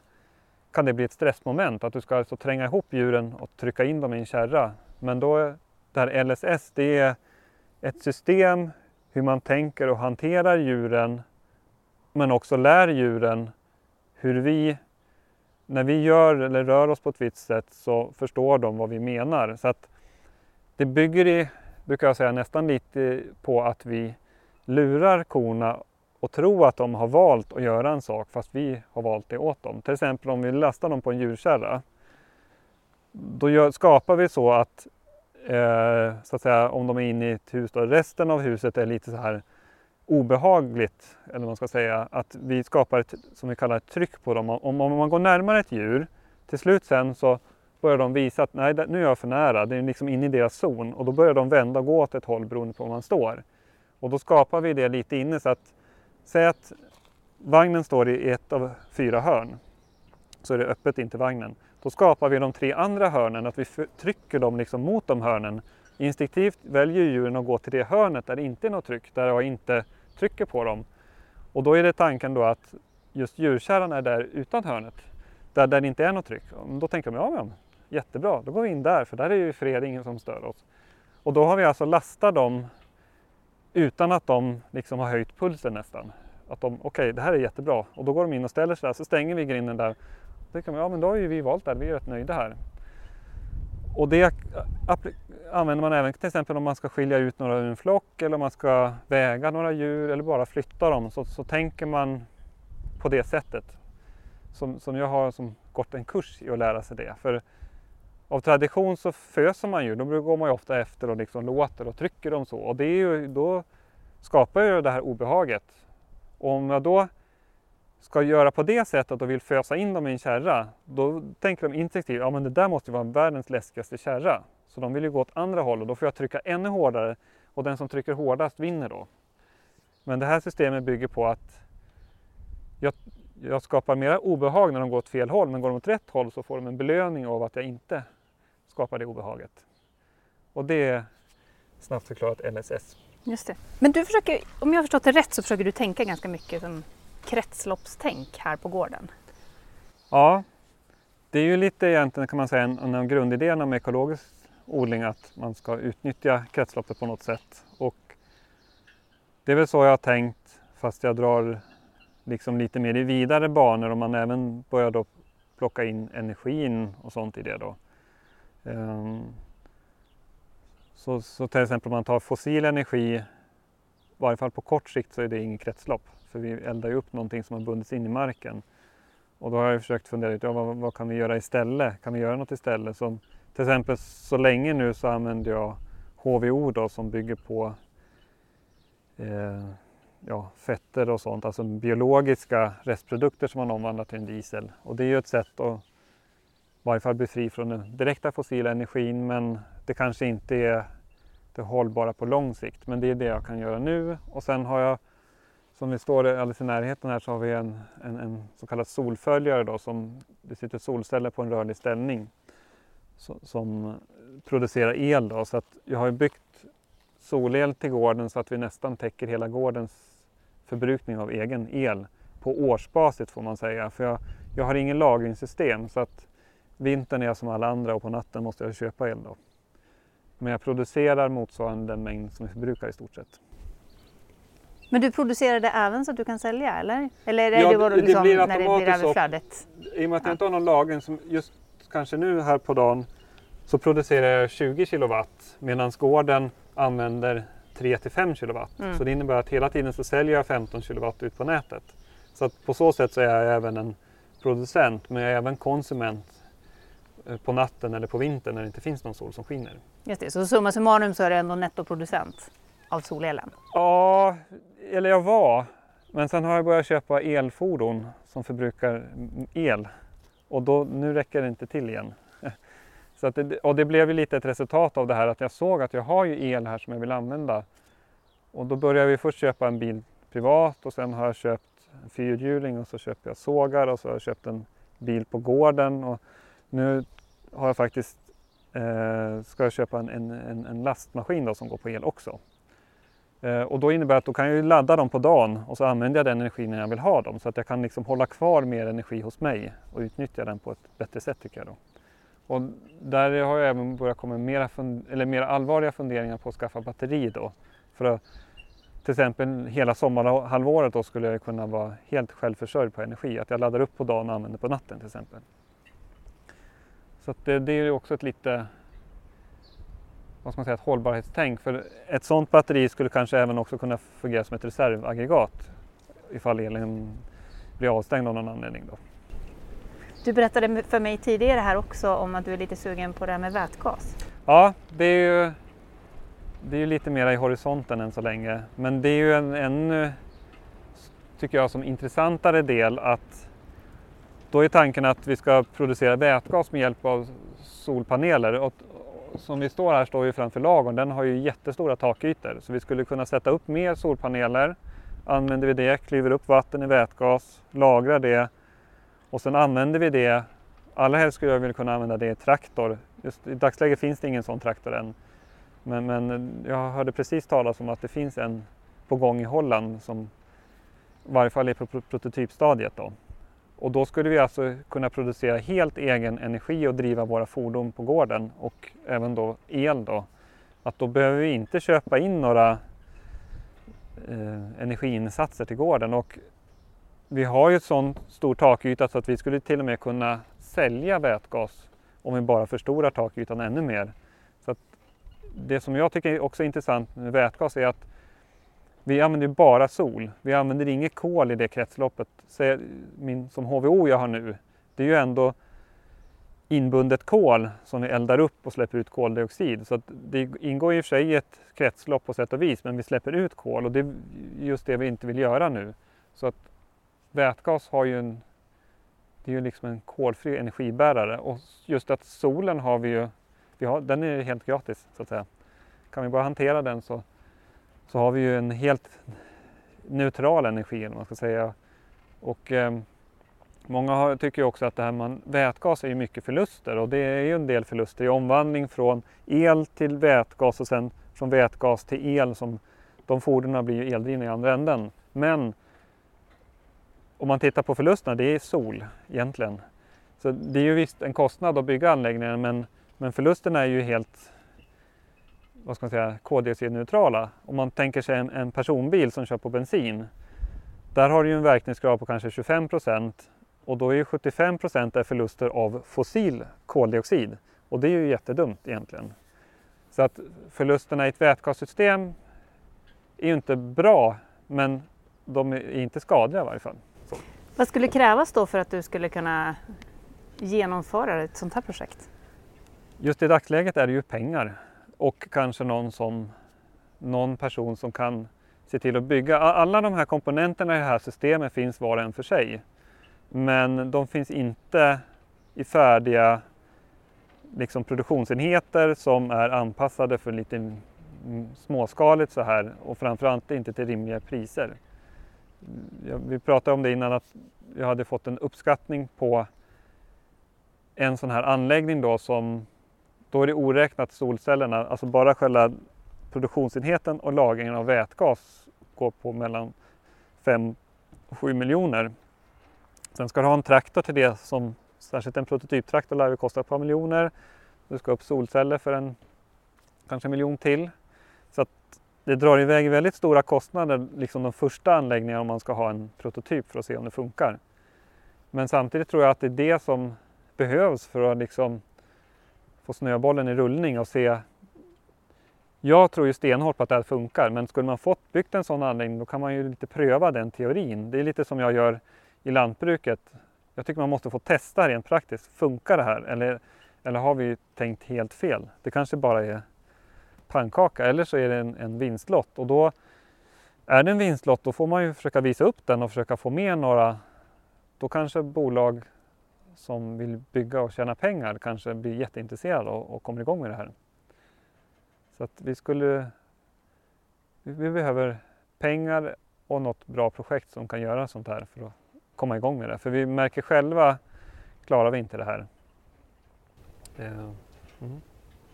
kan det bli ett stressmoment att du ska alltså tränga ihop djuren och trycka in dem i en kärra. Men då, det här LSS, det är ett system hur man tänker och hanterar djuren men också lär djuren hur vi, när vi gör eller rör oss på ett visst sätt så förstår de vad vi menar. Så att det bygger i, brukar jag säga, nästan lite på att vi lurar korna och tror att de har valt att göra en sak fast vi har valt det åt dem. Till exempel om vi lastar dem på en djurkärra. Då gör, skapar vi så att, eh, så att säga, om de är inne i ett hus, då, resten av huset är lite så här obehagligt, eller vad man ska säga, att vi skapar ett, som vi kallar ett tryck på dem. Om, om man går närmare ett djur, till slut sen så börjar de visa att nej, nu är jag för nära, det är liksom inne i deras zon och då börjar de vända och gå åt ett håll beroende på var man står. Och då skapar vi det lite inne så att, säg att vagnen står i ett av fyra hörn, så är det öppet in till vagnen. Då skapar vi de tre andra hörnen, att vi trycker dem liksom mot de hörnen. Instinktivt väljer djuren att gå till det hörnet där det inte är något tryck, där jag inte trycker på dem. Och då är det tanken då att just djurkärran är där utan hörnet, där, där det inte är något tryck. Då tänker de, ja men jättebra, då går vi in där för där är ju fred, ingen som stör oss. Och då har vi alltså lastat dem utan att de liksom har höjt pulsen nästan. Att de, okej det här är jättebra. Och då går de in och ställer sig där, så stänger vi grinden där. Då tänker de, ja men då har ju vi valt där, vi är rätt nöjda här. Och det använder man även till exempel om man ska skilja ut några ur en flock eller om man ska väga några djur eller bara flytta dem. Så, så tänker man på det sättet. Som, som jag har som gått en kurs i att lära sig det. För av tradition så föser man ju, då går man ju ofta efter och liksom låter och trycker dem så. Och det är ju, då skapar ju det här obehaget. Och om jag då ska göra på det sättet och vill fösa in dem i en kärra, då tänker de instinktivt, ja men det där måste ju vara världens läskigaste kärra. Så de vill ju gå åt andra håll och då får jag trycka ännu hårdare och den som trycker hårdast vinner då. Men det här systemet bygger på att jag, jag skapar mera obehag när de går åt fel håll men går de åt rätt håll så får de en belöning av att jag inte skapar det obehaget. Och det är snabbt förklarat LSS. Just det. Men du försöker, om jag har förstått det rätt så försöker du tänka ganska mycket som kretsloppstänk här på gården. Ja, det är ju lite egentligen kan man säga en, en av grundidéerna med ekologisk odling att man ska utnyttja kretsloppet på något sätt. Och det är väl så jag har tänkt fast jag drar liksom lite mer i vidare banor och man även börjar då plocka in energin och sånt i det då. Um, så, så till exempel om man tar fossil energi, i varje fall på kort sikt så är det inget kretslopp. För vi eldar ju upp någonting som har bundits in i marken. Och då har jag försökt fundera ut, ja, vad, vad, kan vi göra istället? Kan vi göra något istället? Som, till exempel så länge nu så använder jag HVO då som bygger på eh, ja, fetter och sånt, alltså biologiska restprodukter som man omvandlar till en diesel. Och det är ju ett sätt att i varje fall bli fri från den direkta fossila energin men det kanske inte är det hållbara på lång sikt. Men det är det jag kan göra nu och sen har jag som vi står alldeles i närheten här så har vi en, en, en så kallad solföljare då som det sitter solceller på en rörlig ställning så, som producerar el då så att jag har byggt solel till gården så att vi nästan täcker hela gårdens förbrukning av egen el på årsbasis får man säga. För jag, jag har ingen lagringssystem så att vintern är jag som alla andra och på natten måste jag köpa el då. Men jag producerar motsvarande den mängd som vi förbrukar i stort sett. Men du producerar det även så att du kan sälja eller? Eller är ja, det, bara liksom det när det blir överflödet? I och med att jag inte har någon lagring, som just kanske nu här på dagen, så producerar jag 20 kilowatt medan gården använder 3 till 5 kilowatt. Mm. Så det innebär att hela tiden så säljer jag 15 kilowatt ut på nätet. Så att på så sätt så är jag även en producent men jag är även konsument på natten eller på vintern när det inte finns någon sol som skiner. Just det, så summa summarum så är det ändå nettoproducent av solelen? Ja, eller jag var. Men sen har jag börjat köpa elfordon som förbrukar el och då, nu räcker det inte till igen. [laughs] Så det, och det blev ju lite ett resultat av det här att jag såg att jag har ju el här som jag vill använda. Och då började vi först köpa en bil privat och sen har jag köpt en fyrhjuling och så köper jag sågar och så har jag köpt en bil på gården. Och nu har jag faktiskt, eh, ska jag köpa en, en, en lastmaskin då som går på el också. Eh, och då innebär det att då kan jag ladda dem på dagen och så använder jag den energin när jag vill ha dem så att jag kan liksom hålla kvar mer energi hos mig och utnyttja den på ett bättre sätt tycker jag. Då. Och där har jag även börjat komma mera, eller mer allvarliga funderingar på att skaffa batteri då. För att till exempel hela sommarhalvåret då skulle jag kunna vara helt självförsörjd på energi. Att jag laddar upp på dagen och använder på natten till exempel. Så det, det är också ett lite vad ska man säga, ett hållbarhetstänk. För ett sådant batteri skulle kanske även också kunna fungera som ett reservaggregat ifall elen blir avstängd av någon anledning. Då. Du berättade för mig tidigare här också om att du är lite sugen på det här med vätgas. Ja, det är ju det är lite mera i horisonten än så länge. Men det är ju en ännu, tycker jag, som intressantare del att då är tanken att vi ska producera vätgas med hjälp av solpaneler. Och som vi står här står vi framför lagorn, den har ju jättestora takytor. Så vi skulle kunna sätta upp mer solpaneler. Använder vi det, klyver upp vatten i vätgas, lagrar det och sen använder vi det. Allra helst skulle jag vilja kunna använda det i traktor. Just I dagsläget finns det ingen sån traktor än. Men, men jag hörde precis talas om att det finns en på gång i Holland som i varje fall är på prototypstadiet. Då. Och då skulle vi alltså kunna producera helt egen energi och driva våra fordon på gården och även då el. Då. Att då behöver vi inte köpa in några eh, energiinsatser till gården. Och vi har ju ett sån stor takyta så att vi skulle till och med kunna sälja vätgas om vi bara förstorar takytan ännu mer. Så det som jag tycker också är intressant med vätgas är att vi använder ju bara sol. Vi använder inget kol i det kretsloppet. Min, som HVO jag har nu, det är ju ändå inbundet kol som vi eldar upp och släpper ut koldioxid. Så det ingår i och för sig i ett kretslopp på sätt och vis, men vi släpper ut kol och det är just det vi inte vill göra nu. Så att vätgas har ju en, det är ju liksom en kolfri energibärare och just att solen har vi ju, vi har, den är helt gratis så att säga. Kan vi bara hantera den så så har vi ju en helt neutral energi, om man ska säga. Och eh, Många har, tycker också att det här med vätgas är ju mycket förluster och det är ju en del förluster i omvandling från el till vätgas och sen från vätgas till el som de fordonen blir ju eldrivna i andra änden. Men om man tittar på förlusterna, det är sol egentligen. Så det är ju visst en kostnad att bygga anläggningen men, men förlusterna är ju helt vad ska man säga, koldioxidneutrala. Om man tänker sig en, en personbil som kör på bensin. Där har du ju en verkningsgrad på kanske 25 procent och då är ju 75 procent förluster av fossil koldioxid. Och det är ju jättedumt egentligen. Så att förlusterna i ett vätgassystem är ju inte bra men de är inte skadliga i varje fall. Så. Vad skulle krävas då för att du skulle kunna genomföra ett sånt här projekt? Just i dagsläget är det ju pengar och kanske någon, som, någon person som kan se till att bygga. Alla de här komponenterna i det här systemet finns var och en för sig. Men de finns inte i färdiga liksom produktionsenheter som är anpassade för lite småskaligt så här och framförallt inte till rimliga priser. Vi pratade om det innan att jag hade fått en uppskattning på en sån här anläggning då som då är det oräknat solcellerna, alltså bara själva produktionsenheten och lagringen av vätgas går på mellan 5 och 7 miljoner. Sen ska du ha en traktor till det som särskilt en prototyptraktor lär kosta ett par miljoner. Du ska upp solceller för en kanske en miljon till. Så att det drar iväg väldigt stora kostnader, liksom de första anläggningarna om man ska ha en prototyp för att se om det funkar. Men samtidigt tror jag att det är det som behövs för att liksom få snöbollen i rullning och se. Jag tror ju stenhårt på att det här funkar, men skulle man fått byggt en sån anläggning då kan man ju lite pröva den teorin. Det är lite som jag gör i lantbruket. Jag tycker man måste få testa rent praktiskt. Funkar det här eller, eller har vi tänkt helt fel? Det kanske bara är pannkaka eller så är det en, en vinstlott och då är det en vinstlott då får man ju försöka visa upp den och försöka få med några. Då kanske bolag som vill bygga och tjäna pengar kanske blir jätteintresserade och, och kommer igång med det här. Så att vi skulle... Vi behöver pengar och något bra projekt som kan göra sånt här för att komma igång med det. För vi märker själva klarar vi inte det här. Mm.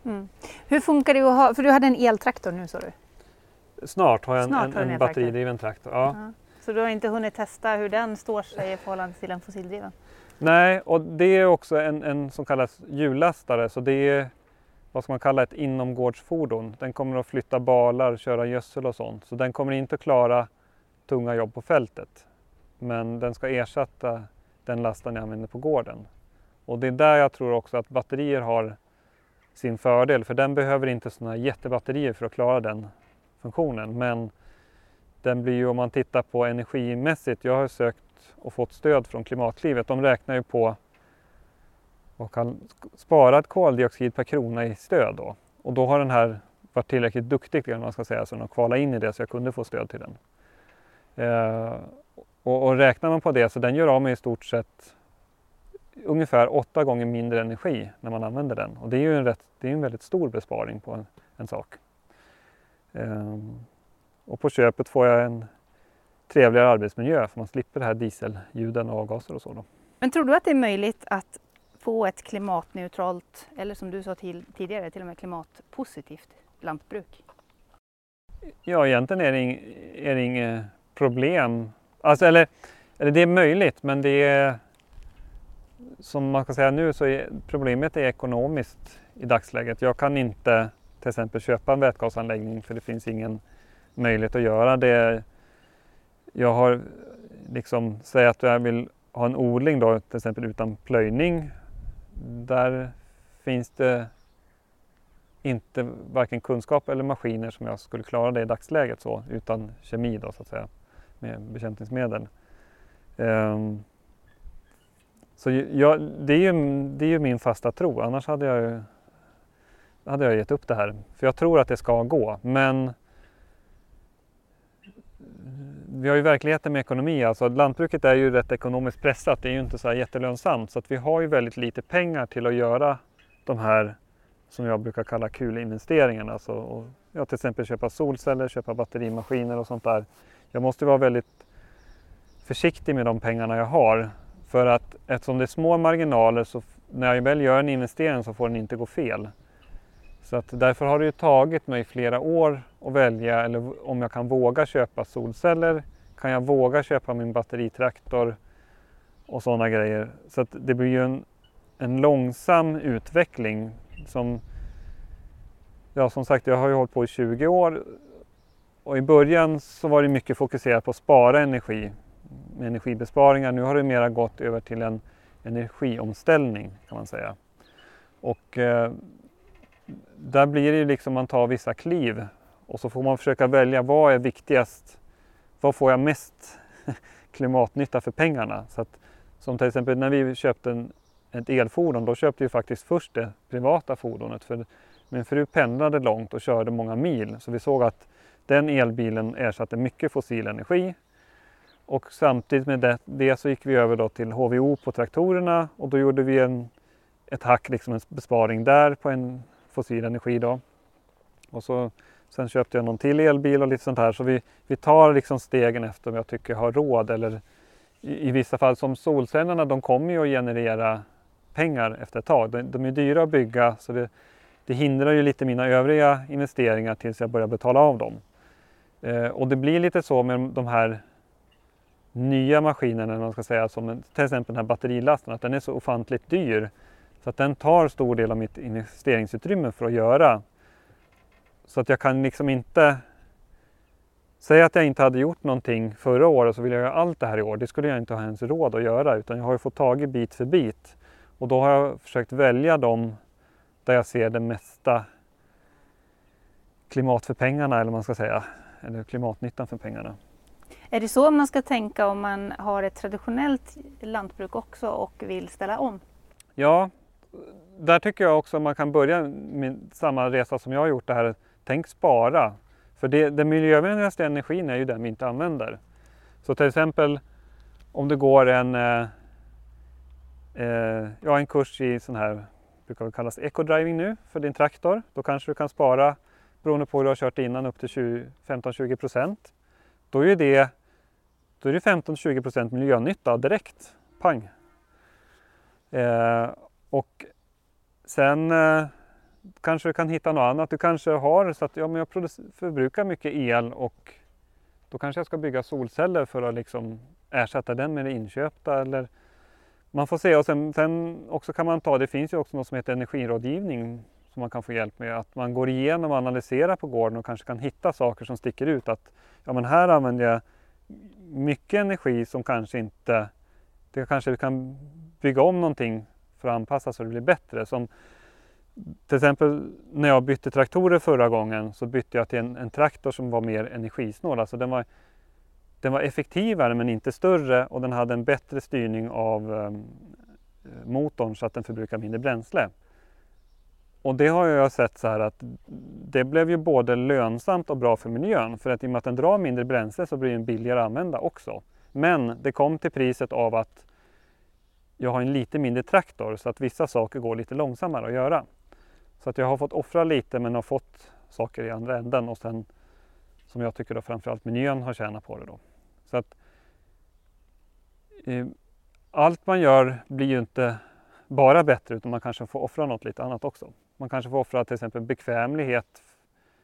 Mm. Hur funkar det att ha, för du hade en eltraktor nu sa du? Snart har jag en, en, en batteridriven traktor. Ja. -huh. Så du har inte hunnit testa hur den står sig i förhållande till en fossildriven? Nej, och det är också en, en som kallas hjullastare så det är vad ska man kalla ett inomgårdsfordon. Den kommer att flytta balar, köra gödsel och sånt. Så den kommer inte klara tunga jobb på fältet. Men den ska ersätta den lasten jag använder på gården. Och det är där jag tror också att batterier har sin fördel. För den behöver inte sådana jättebatterier för att klara den funktionen. Men den blir ju om man tittar på energimässigt. Jag har sökt och fått stöd från Klimatklivet. De räknar ju på och kan sparad koldioxid per krona i stöd då. Och då har den här varit tillräckligt duktig eller man ska säga så den har kvalat in i det så jag kunde få stöd till den. Eh, och, och, räknar man på det så den gör av med i stort sett ungefär åtta gånger mindre energi när man använder den. Och det är ju en, rätt, det är en väldigt stor besparing på en, en sak. Eh, och på köpet får jag en trevligare arbetsmiljö för man slipper det här dieselljuden och avgaser och så. Då. Men tror du att det är möjligt att få ett klimatneutralt eller som du sa till, tidigare till och med klimatpositivt lantbruk? Ja, egentligen är det, ing, är det inget problem. Alltså, eller, eller det är möjligt men det är som man kan säga nu så är problemet är ekonomiskt i dagsläget. Jag kan inte till exempel köpa en vätgasanläggning för det finns ingen möjlighet att göra det jag har liksom, säg att jag vill ha en odling då till exempel utan plöjning. Där finns det inte varken kunskap eller maskiner som jag skulle klara det i dagsläget så utan kemi då så att säga med bekämpningsmedel. Um, så jag, det, är ju, det är ju min fasta tro, annars hade jag, hade jag gett upp det här. För jag tror att det ska gå, men vi har ju verkligheten med ekonomi, alltså lantbruket är ju rätt ekonomiskt pressat, det är ju inte så här jättelönsamt så att vi har ju väldigt lite pengar till att göra de här som jag brukar kalla kulinvesteringarna. Alltså, och, ja, till exempel köpa solceller, köpa batterimaskiner och sånt där. Jag måste vara väldigt försiktig med de pengarna jag har För att eftersom det är små marginaler så när jag väl gör en investering så får den inte gå fel. Så att därför har det ju tagit mig flera år att välja eller om jag kan våga köpa solceller, kan jag våga köpa min batteritraktor och sådana grejer. Så att det blir ju en, en långsam utveckling som Ja som sagt jag har ju hållit på i 20 år och i början så var det mycket fokuserat på att spara energi med energibesparingar. Nu har det mera gått över till en energiomställning kan man säga. Och eh, där blir det ju liksom man tar vissa kliv och så får man försöka välja vad är viktigast? Vad får jag mest [laughs] klimatnytta för pengarna? Så att, som till exempel när vi köpte en, ett elfordon, då köpte vi faktiskt först det privata fordonet. För min fru pendlade långt och körde många mil så vi såg att den elbilen ersatte mycket fossil energi. Och samtidigt med det, det så gick vi över då till HVO på traktorerna och då gjorde vi en, ett hack, liksom en besparing där på en fossil energi. Då. Och så, sen köpte jag någon till elbil och lite sånt här. Så vi, vi tar liksom stegen efter om jag tycker jag har råd. Eller i, i vissa fall som solcellerna, de kommer ju att generera pengar efter ett tag. De, de är dyra att bygga så det, det hindrar ju lite mina övriga investeringar tills jag börjar betala av dem. Eh, och det blir lite så med de här nya maskinerna, man ska säga, som till exempel den här batterilasten, att den är så ofantligt dyr så att den tar stor del av mitt investeringsutrymme för att göra. Så att jag kan liksom inte Säg att jag inte hade gjort någonting förra året så vill jag göra allt det här i år. Det skulle jag inte ha ens råd att göra utan jag har fått tag i bit för bit. Och då har jag försökt välja dem där jag ser det mesta klimat för pengarna eller man ska säga. Eller klimatnyttan för pengarna. Är det så man ska tänka om man har ett traditionellt lantbruk också och vill ställa om? Ja, där tycker jag också man kan börja med samma resa som jag har gjort det här. Tänk spara. För det, den miljövänligaste energin är ju den vi inte använder. Så till exempel om det går en, eh, eh, ja, en kurs i sån här, brukar det kallas eco-driving nu för din traktor. Då kanske du kan spara, beroende på hur du har kört innan, upp till 15-20 procent. Då är det, då är det 15-20 procent miljönytta direkt. Pang! Eh, och sen eh, kanske du kan hitta något annat. Du kanske har så att ja, men jag förbrukar mycket el och då kanske jag ska bygga solceller för att liksom ersätta den med det inköpta. Eller man får se och sen, sen också kan man ta, det finns ju också något som heter energirådgivning som man kan få hjälp med. Att man går igenom och analyserar på gården och kanske kan hitta saker som sticker ut. Att ja, men här använder jag mycket energi som kanske inte, det kanske kan bygga om någonting för att anpassa så det blir bättre. Som till exempel när jag bytte traktorer förra gången så bytte jag till en, en traktor som var mer energisnål. Alltså den var, den var effektivare men inte större och den hade en bättre styrning av um, motorn så att den förbrukar mindre bränsle. Och det har jag sett så här att det blev ju både lönsamt och bra för miljön för att i och med att den drar mindre bränsle så blir den billigare att använda också. Men det kom till priset av att jag har en lite mindre traktor så att vissa saker går lite långsammare att göra. Så att jag har fått offra lite men har fått saker i andra änden och sen som jag tycker då framförallt miljön har tjänat på det då. Så att eh, allt man gör blir ju inte bara bättre utan man kanske får offra något lite annat också. Man kanske får offra till exempel bekvämlighet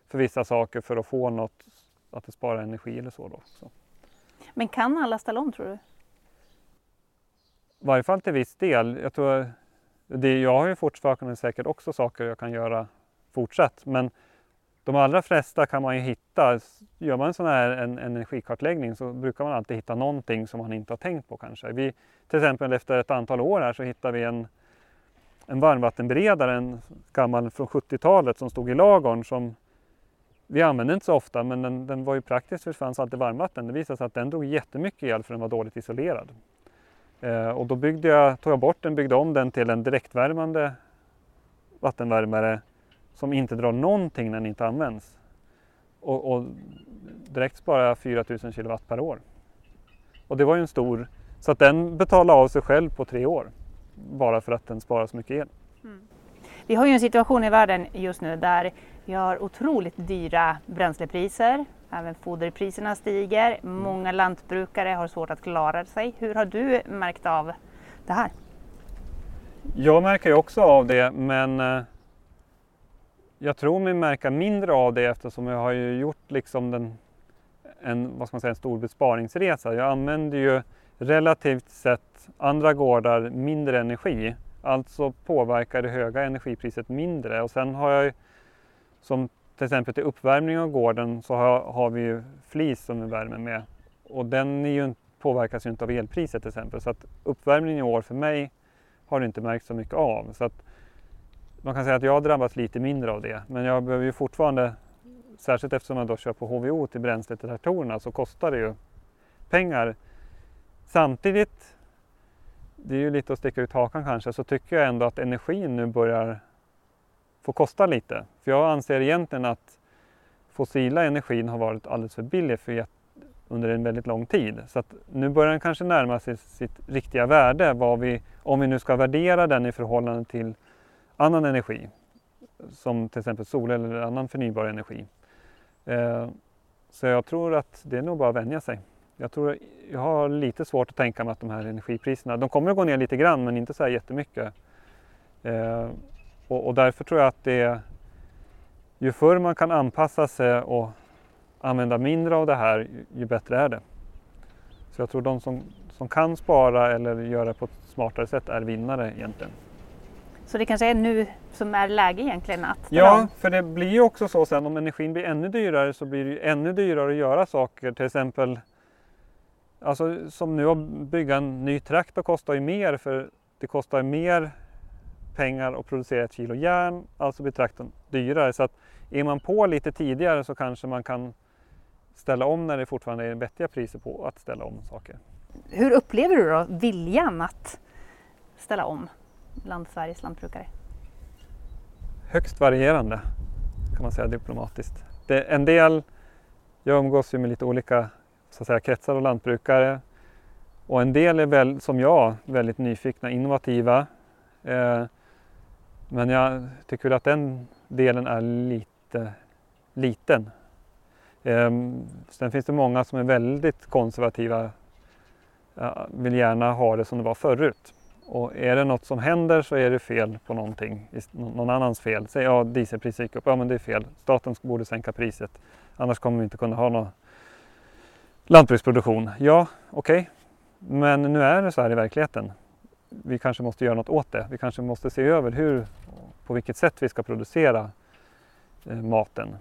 för vissa saker för att få något, att det sparar energi eller så. Då. så. Men kan alla ställa om tror du? I varje fall till viss del. Jag, tror, det, jag har ju fortfarande säkert också saker jag kan göra fortsatt men de allra flesta kan man ju hitta. Gör man en sån här en, energikartläggning så brukar man alltid hitta någonting som man inte har tänkt på kanske. Vi, till exempel efter ett antal år här så hittade vi en, en varmvattenberedare, en gammal från 70-talet som stod i lagorn som vi använde inte så ofta men den, den var ju praktisk för det fanns alltid varmvatten. Det visade sig att den drog jättemycket el för den var dåligt isolerad. Eh, och då byggde jag, tog jag bort den, byggde om den till en direktvärmande vattenvärmare som inte drar någonting när den inte används. Och, och direkt sparar jag 4000 kilowatt per år. Och det var ju en stor, så att den betalade av sig själv på tre år. Bara för att den sparar så mycket el. Mm. Vi har ju en situation i världen just nu där vi har otroligt dyra bränslepriser. Även foderpriserna stiger. Mm. Många lantbrukare har svårt att klara sig. Hur har du märkt av det här? Jag märker också av det men eh, jag tror mig märka mindre av det eftersom jag har ju gjort liksom den, en, vad ska man säga, en stor besparingsresa. Jag använder ju relativt sett andra gårdar mindre energi. Alltså påverkar det höga energipriset mindre och sen har jag som till exempel till uppvärmning av gården så har, har vi ju flis som vi värmer med och den är ju, påverkas ju inte av elpriset till exempel så att uppvärmningen i år för mig har det inte märkt så mycket av. Så att man kan säga att jag har drabbats lite mindre av det men jag behöver ju fortfarande, särskilt eftersom jag då kör på HVO till bränslet till traktorerna så kostar det ju pengar. Samtidigt, det är ju lite att sticka ut hakan kanske, så tycker jag ändå att energin nu börjar får kosta lite. För jag anser egentligen att fossila energin har varit alldeles för billig för under en väldigt lång tid. Så att nu börjar den kanske närma sig sitt riktiga värde, vad vi, om vi nu ska värdera den i förhållande till annan energi, som till exempel sol eller annan förnybar energi. Eh, så jag tror att det är nog bara att vänja sig. Jag, tror, jag har lite svårt att tänka mig att de här energipriserna, de kommer att gå ner lite grann men inte så här jättemycket. Eh, och, och därför tror jag att det ju förr man kan anpassa sig och använda mindre av det här, ju bättre är det. Så jag tror de som, som kan spara eller göra det på ett smartare sätt är vinnare egentligen. Så det kanske är nu som är läge egentligen att Ja, för det blir ju också så sen om energin blir ännu dyrare så blir det ju ännu dyrare att göra saker. Till exempel Alltså som nu att bygga en ny traktor kostar ju mer för det kostar mer pengar att producera ett kilo järn, alltså blir traktorn dyrare. Så att är man på lite tidigare så kanske man kan ställa om när det fortfarande är vettiga priser på att ställa om saker. Hur upplever du då viljan att ställa om bland Sveriges lantbrukare? Högst varierande kan man säga diplomatiskt. Det, en del, jag umgås ju med lite olika så att säga, kretsar och lantbrukare och en del är väl, som jag väldigt nyfikna, innovativa. Eh, men jag tycker att den delen är lite liten. Ehm, sen finns det många som är väldigt konservativa, vill gärna ha det som det var förut. Och är det något som händer så är det fel på någonting, någon annans fel. Säg ja, dieselpriset gick upp, ja men det är fel. Staten borde sänka priset, annars kommer vi inte kunna ha någon lantbruksproduktion. Ja, okej, okay. men nu är det så här i verkligheten. Vi kanske måste göra något åt det. Vi kanske måste se över hur, på vilket sätt vi ska producera eh, maten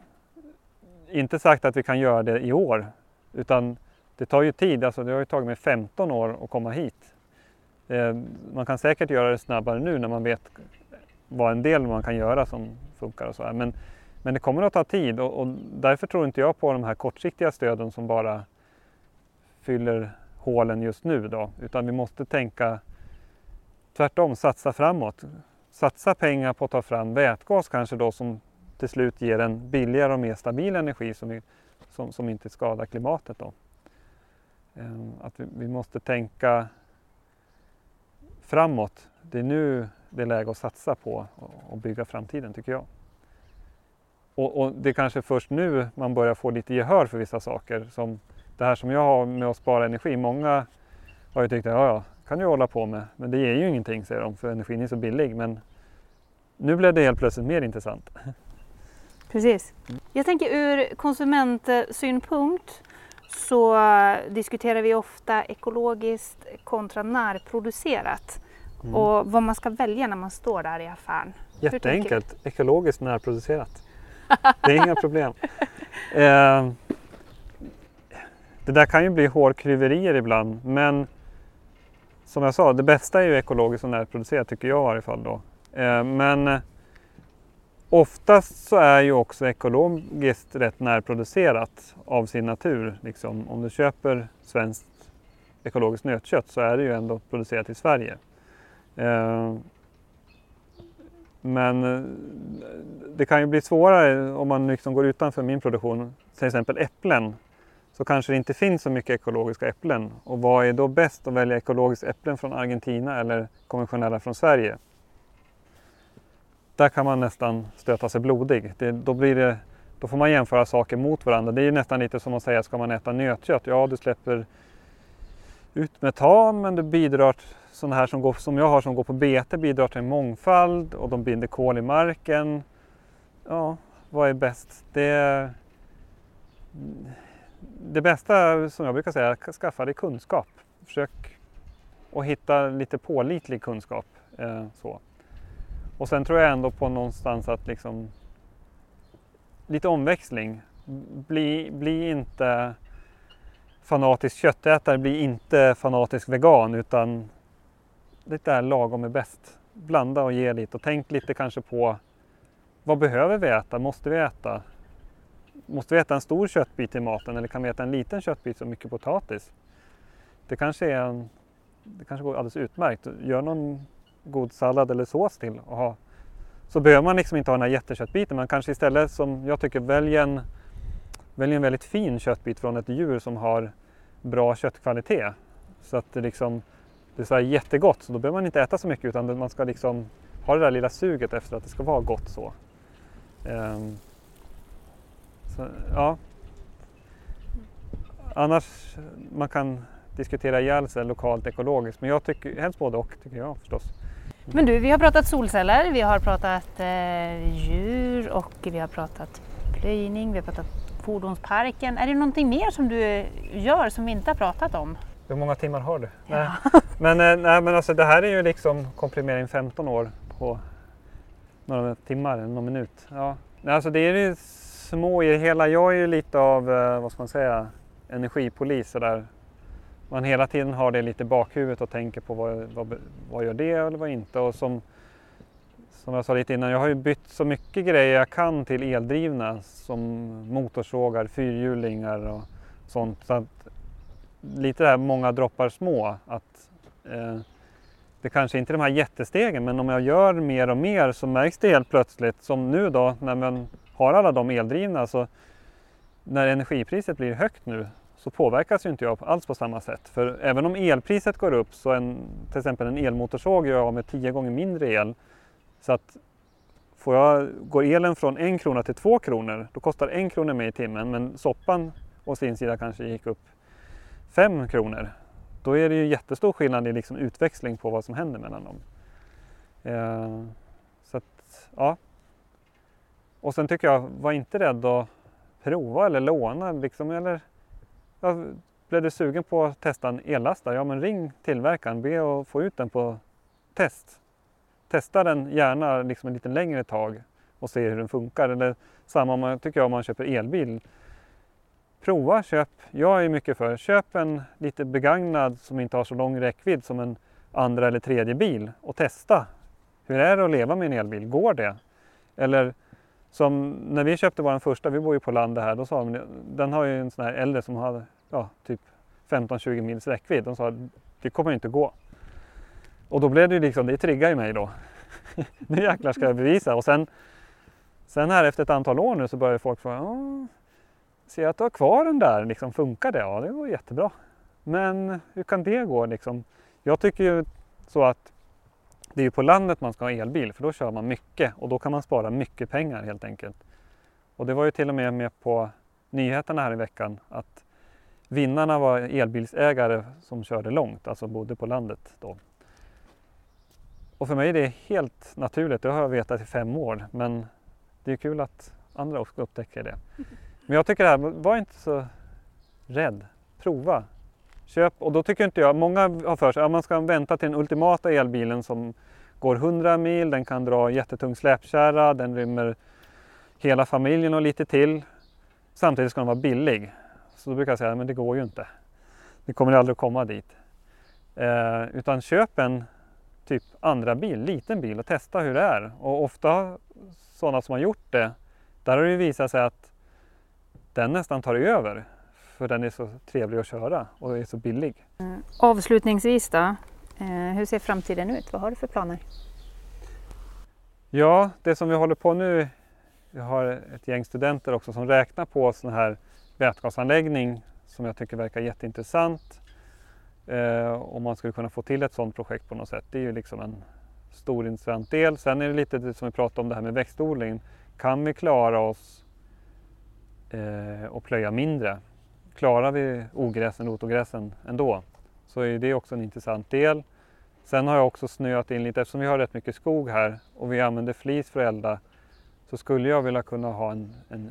inte sagt att vi kan göra det i år utan det tar ju tid, alltså det har ju tagit mig 15 år att komma hit. Eh, man kan säkert göra det snabbare nu när man vet vad en del man kan göra som funkar och så här. Men, men det kommer att ta tid och, och därför tror inte jag på de här kortsiktiga stöden som bara fyller hålen just nu då, utan vi måste tänka tvärtom, satsa framåt. Satsa pengar på att ta fram vätgas kanske då som till slut ger en billigare och mer stabil energi som, som, som inte skadar klimatet. Då. Ehm, att vi, vi, måste tänka framåt. Det är nu det är läge att satsa på och bygga framtiden tycker jag. Och, och, det är kanske först nu man börjar få lite gehör för vissa saker. Som det här som jag har med att spara energi. Många har ju tyckt att ja, ja, kan du hålla på med, men det ger ju ingenting säger de för energin är så billig. Men nu blev det helt plötsligt mer intressant. Precis. Jag tänker ur konsumentsynpunkt så diskuterar vi ofta ekologiskt kontra närproducerat mm. och vad man ska välja när man står där i affären. Jätteenkelt, ekologiskt närproducerat. Det är inga [laughs] problem. Eh, det där kan ju bli hårklyverier ibland men som jag sa, det bästa är ju ekologiskt och närproducerat tycker jag i varje fall. Då. Eh, men eh, Oftast så är ju också ekologiskt rätt närproducerat av sin natur. Liksom, om du köper svenskt ekologiskt nötkött så är det ju ändå producerat i Sverige. Eh, men eh, det kan ju bli svårare om man liksom går utanför min produktion, till exempel äpplen, så kanske det inte finns så mycket ekologiska äpplen. Och vad är då bäst att välja ekologiska äpplen från Argentina eller konventionella från Sverige? där kan man nästan stöta sig blodig. Det, då, blir det, då får man jämföra saker mot varandra. Det är nästan lite som att säga, ska man äta nötkött? Ja, du släpper ut metan men du bidrar sådana här som, går, som jag har som går på bete bidrar till en mångfald och de binder kol i marken. Ja, vad är bäst? Det, det bästa som jag brukar säga är att skaffa dig kunskap. Försök att hitta lite pålitlig kunskap. Eh, så. Och sen tror jag ändå på någonstans att liksom lite omväxling. Bli, bli inte fanatisk köttätare, bli inte fanatisk vegan utan det där lagom är bäst. Blanda och ge lite och tänk lite kanske på vad behöver vi äta? Måste vi äta? Måste vi äta en stor köttbit i maten eller kan vi äta en liten köttbit som mycket potatis? Det kanske, är en, det kanske går alldeles utmärkt. Gör någon god sallad eller sås till och ha. Så behöver man liksom inte ha den här jätteköttbiten. Man kanske istället som jag tycker väljer en, välj en väldigt fin köttbit från ett djur som har bra köttkvalitet. Så att det liksom det är så jättegott så då behöver man inte äta så mycket utan man ska liksom ha det där lilla suget efter att det ska vara gott så. Um, så ja. Annars man kan diskutera ihjäl sig lokalt ekologiskt men jag tycker helst både och tycker jag förstås. Men du, vi har pratat solceller, vi har pratat eh, djur och vi har pratat plöjning, vi har pratat fordonsparken. Är det någonting mer som du gör som vi inte har pratat om? Hur många timmar har du? Ja. Men, eh, nej, men alltså, det här är ju liksom komprimering 15 år på några timmar, någon minut. Ja. Alltså, det är små i det hela. Jag är ju lite av, eh, vad ska man säga, energipolis där man hela tiden har det lite i bakhuvudet och tänker på vad, vad, vad gör det eller vad inte. Och som, som jag sa lite innan, jag har ju bytt så mycket grejer jag kan till eldrivna som motorsågar, fyrhjulingar och sånt. Så att, lite det här många droppar små. Att, eh, det kanske inte är de här jättestegen men om jag gör mer och mer så märks det helt plötsligt som nu då när man har alla de eldrivna så när energipriset blir högt nu så påverkas ju inte jag alls på samma sätt. För även om elpriset går upp så en, till exempel en elmotorsåg gör jag med tio gånger mindre el. Så att får jag, går elen från en krona till två kronor då kostar en krona mer i timmen men soppan å sin sida kanske gick upp fem kronor. Då är det ju jättestor skillnad i liksom utväxling på vad som händer mellan dem. Eh, så att, ja. Och sen tycker jag, var inte rädd att prova eller låna. Liksom, eller, ja, blev du sugen på att testa en ellastare? Ja men ring tillverkaren, be att få ut den på test. Testa den gärna liksom en lite längre tag och se hur den funkar. Eller samma om man, tycker jag om man köper elbil prova, köp. Jag är mycket för, köp en lite begagnad som inte har så lång räckvidd som en andra eller tredje bil och testa. Hur är det att leva med en elbil? Går det? Eller som när vi köpte vår första, vi bor ju på landet här, då sa de, den har ju en sån här äldre som har ja, typ 15-20 mils räckvidd. De sa det kommer inte gå. Och då blev det ju liksom, det triggar ju mig då. [laughs] nu jäklar ska jag bevisa. Och sen, sen här efter ett antal år nu så börjar folk fråga, ser att du har kvar den där, liksom, funkar det? Ja, det går jättebra. Men hur kan det gå? Liksom? Jag tycker ju så att det är ju på landet man ska ha elbil för då kör man mycket och då kan man spara mycket pengar helt enkelt. Och det var ju till och med med på nyheterna här i veckan att vinnarna var elbilsägare som körde långt, alltså bodde på landet då. Och för mig är det helt naturligt, det har jag vetat i fem år, men det är kul att andra också upptäcker det. Men jag tycker det här, var inte så rädd. Prova. Köp. Och då tycker inte jag, många har för sig att man ska vänta till den ultimata elbilen som går 100 mil, den kan dra jättetung släpkärra, den rymmer hela familjen och lite till. Samtidigt ska den vara billig. Så då brukar jag säga, men det går ju inte. Det kommer aldrig att komma dit. Eh, utan köp en typ andra bil, liten bil och testa hur det är. Och ofta sådana som har gjort det, där har det visat sig att den nästan tar över. För den är så trevlig att köra och är så billig. Mm. Avslutningsvis då, eh, hur ser framtiden ut? Vad har du för planer? Ja, det som vi håller på nu, vi har ett gäng studenter också som räknar på sån här vätgasanläggning som jag tycker verkar jätteintressant. Eh, om man skulle kunna få till ett sådant projekt på något sätt. Det är ju liksom en stor intressant del. Sen är det lite det som vi pratade om det här med växtodling. Kan vi klara oss eh, och plöja mindre. Klarar vi ogräsen, rotogräsen ändå så är det också en intressant del. Sen har jag också snöat in lite, eftersom vi har rätt mycket skog här och vi använder flis för att elda så skulle jag vilja kunna ha en, en,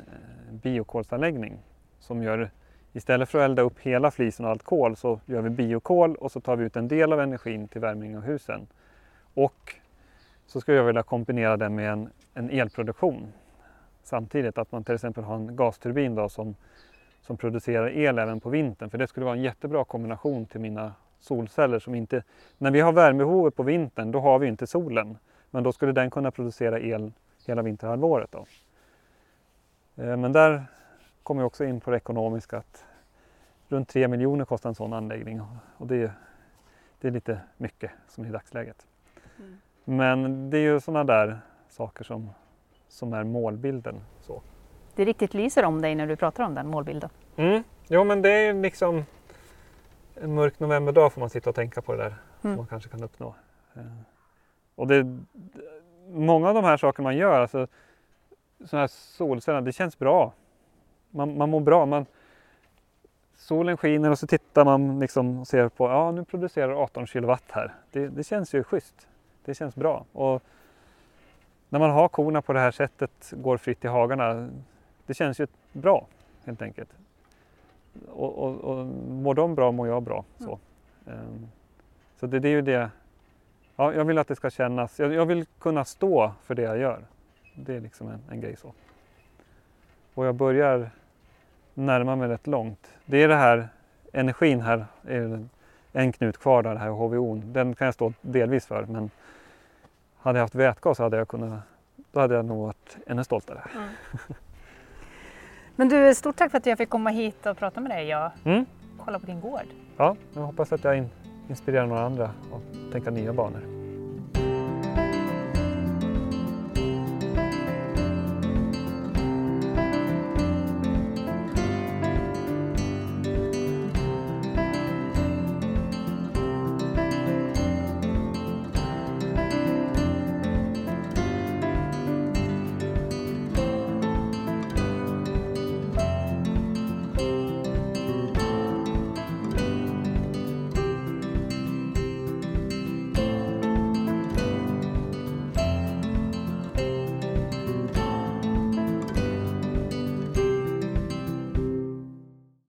en biokolsanläggning som gör Istället för att elda upp hela flisen och allt kol så gör vi biokol och så tar vi ut en del av energin till värmning av husen. Och så skulle jag vilja kombinera det med en, en elproduktion samtidigt. Att man till exempel har en gasturbin då som, som producerar el även på vintern. För det skulle vara en jättebra kombination till mina solceller som inte... När vi har värmebehovet på vintern då har vi inte solen. Men då skulle den kunna producera el hela vinterhalvåret. Då. Eh, men där kommer vi också in på det ekonomiska. Att runt 3 miljoner kostar en sån anläggning och det, det är lite mycket som i dagsläget. Mm. Men det är ju sådana där saker som, som är målbilden. Så. Det riktigt lyser om dig när du pratar om den målbilden. Mm. Jo men det är liksom en mörk novemberdag får man sitta och tänka på det där mm. man kanske kan uppnå. Eh, och det, många av de här sakerna man gör, alltså sådana här solceller, det känns bra. Man, man mår bra. Man, solen skiner och så tittar man liksom och ser på, ja nu producerar 18 kilowatt här. Det, det känns ju schysst. Det känns bra. Och när man har korna på det här sättet, går fritt i hagarna, det känns ju bra helt enkelt. Och, och, och mår de bra mår jag bra. Så, um, så det, det, är ju det. Ja, jag vill att det ska kännas, jag, jag, vill kunna stå för det jag gör. Det är liksom en, en grej så. Och jag börjar närma mig rätt långt. Det är det här energin här, är en knut kvar där, det här HVO. Den kan jag stå delvis för men hade jag haft vätgas hade jag kunnat, då hade jag nog varit ännu stoltare. Mm. [laughs] Men du, stort tack för att jag fick komma hit och prata med dig och mm. kolla på din gård. Ja, jag hoppas att jag inspirerar några andra att tänka nya banor.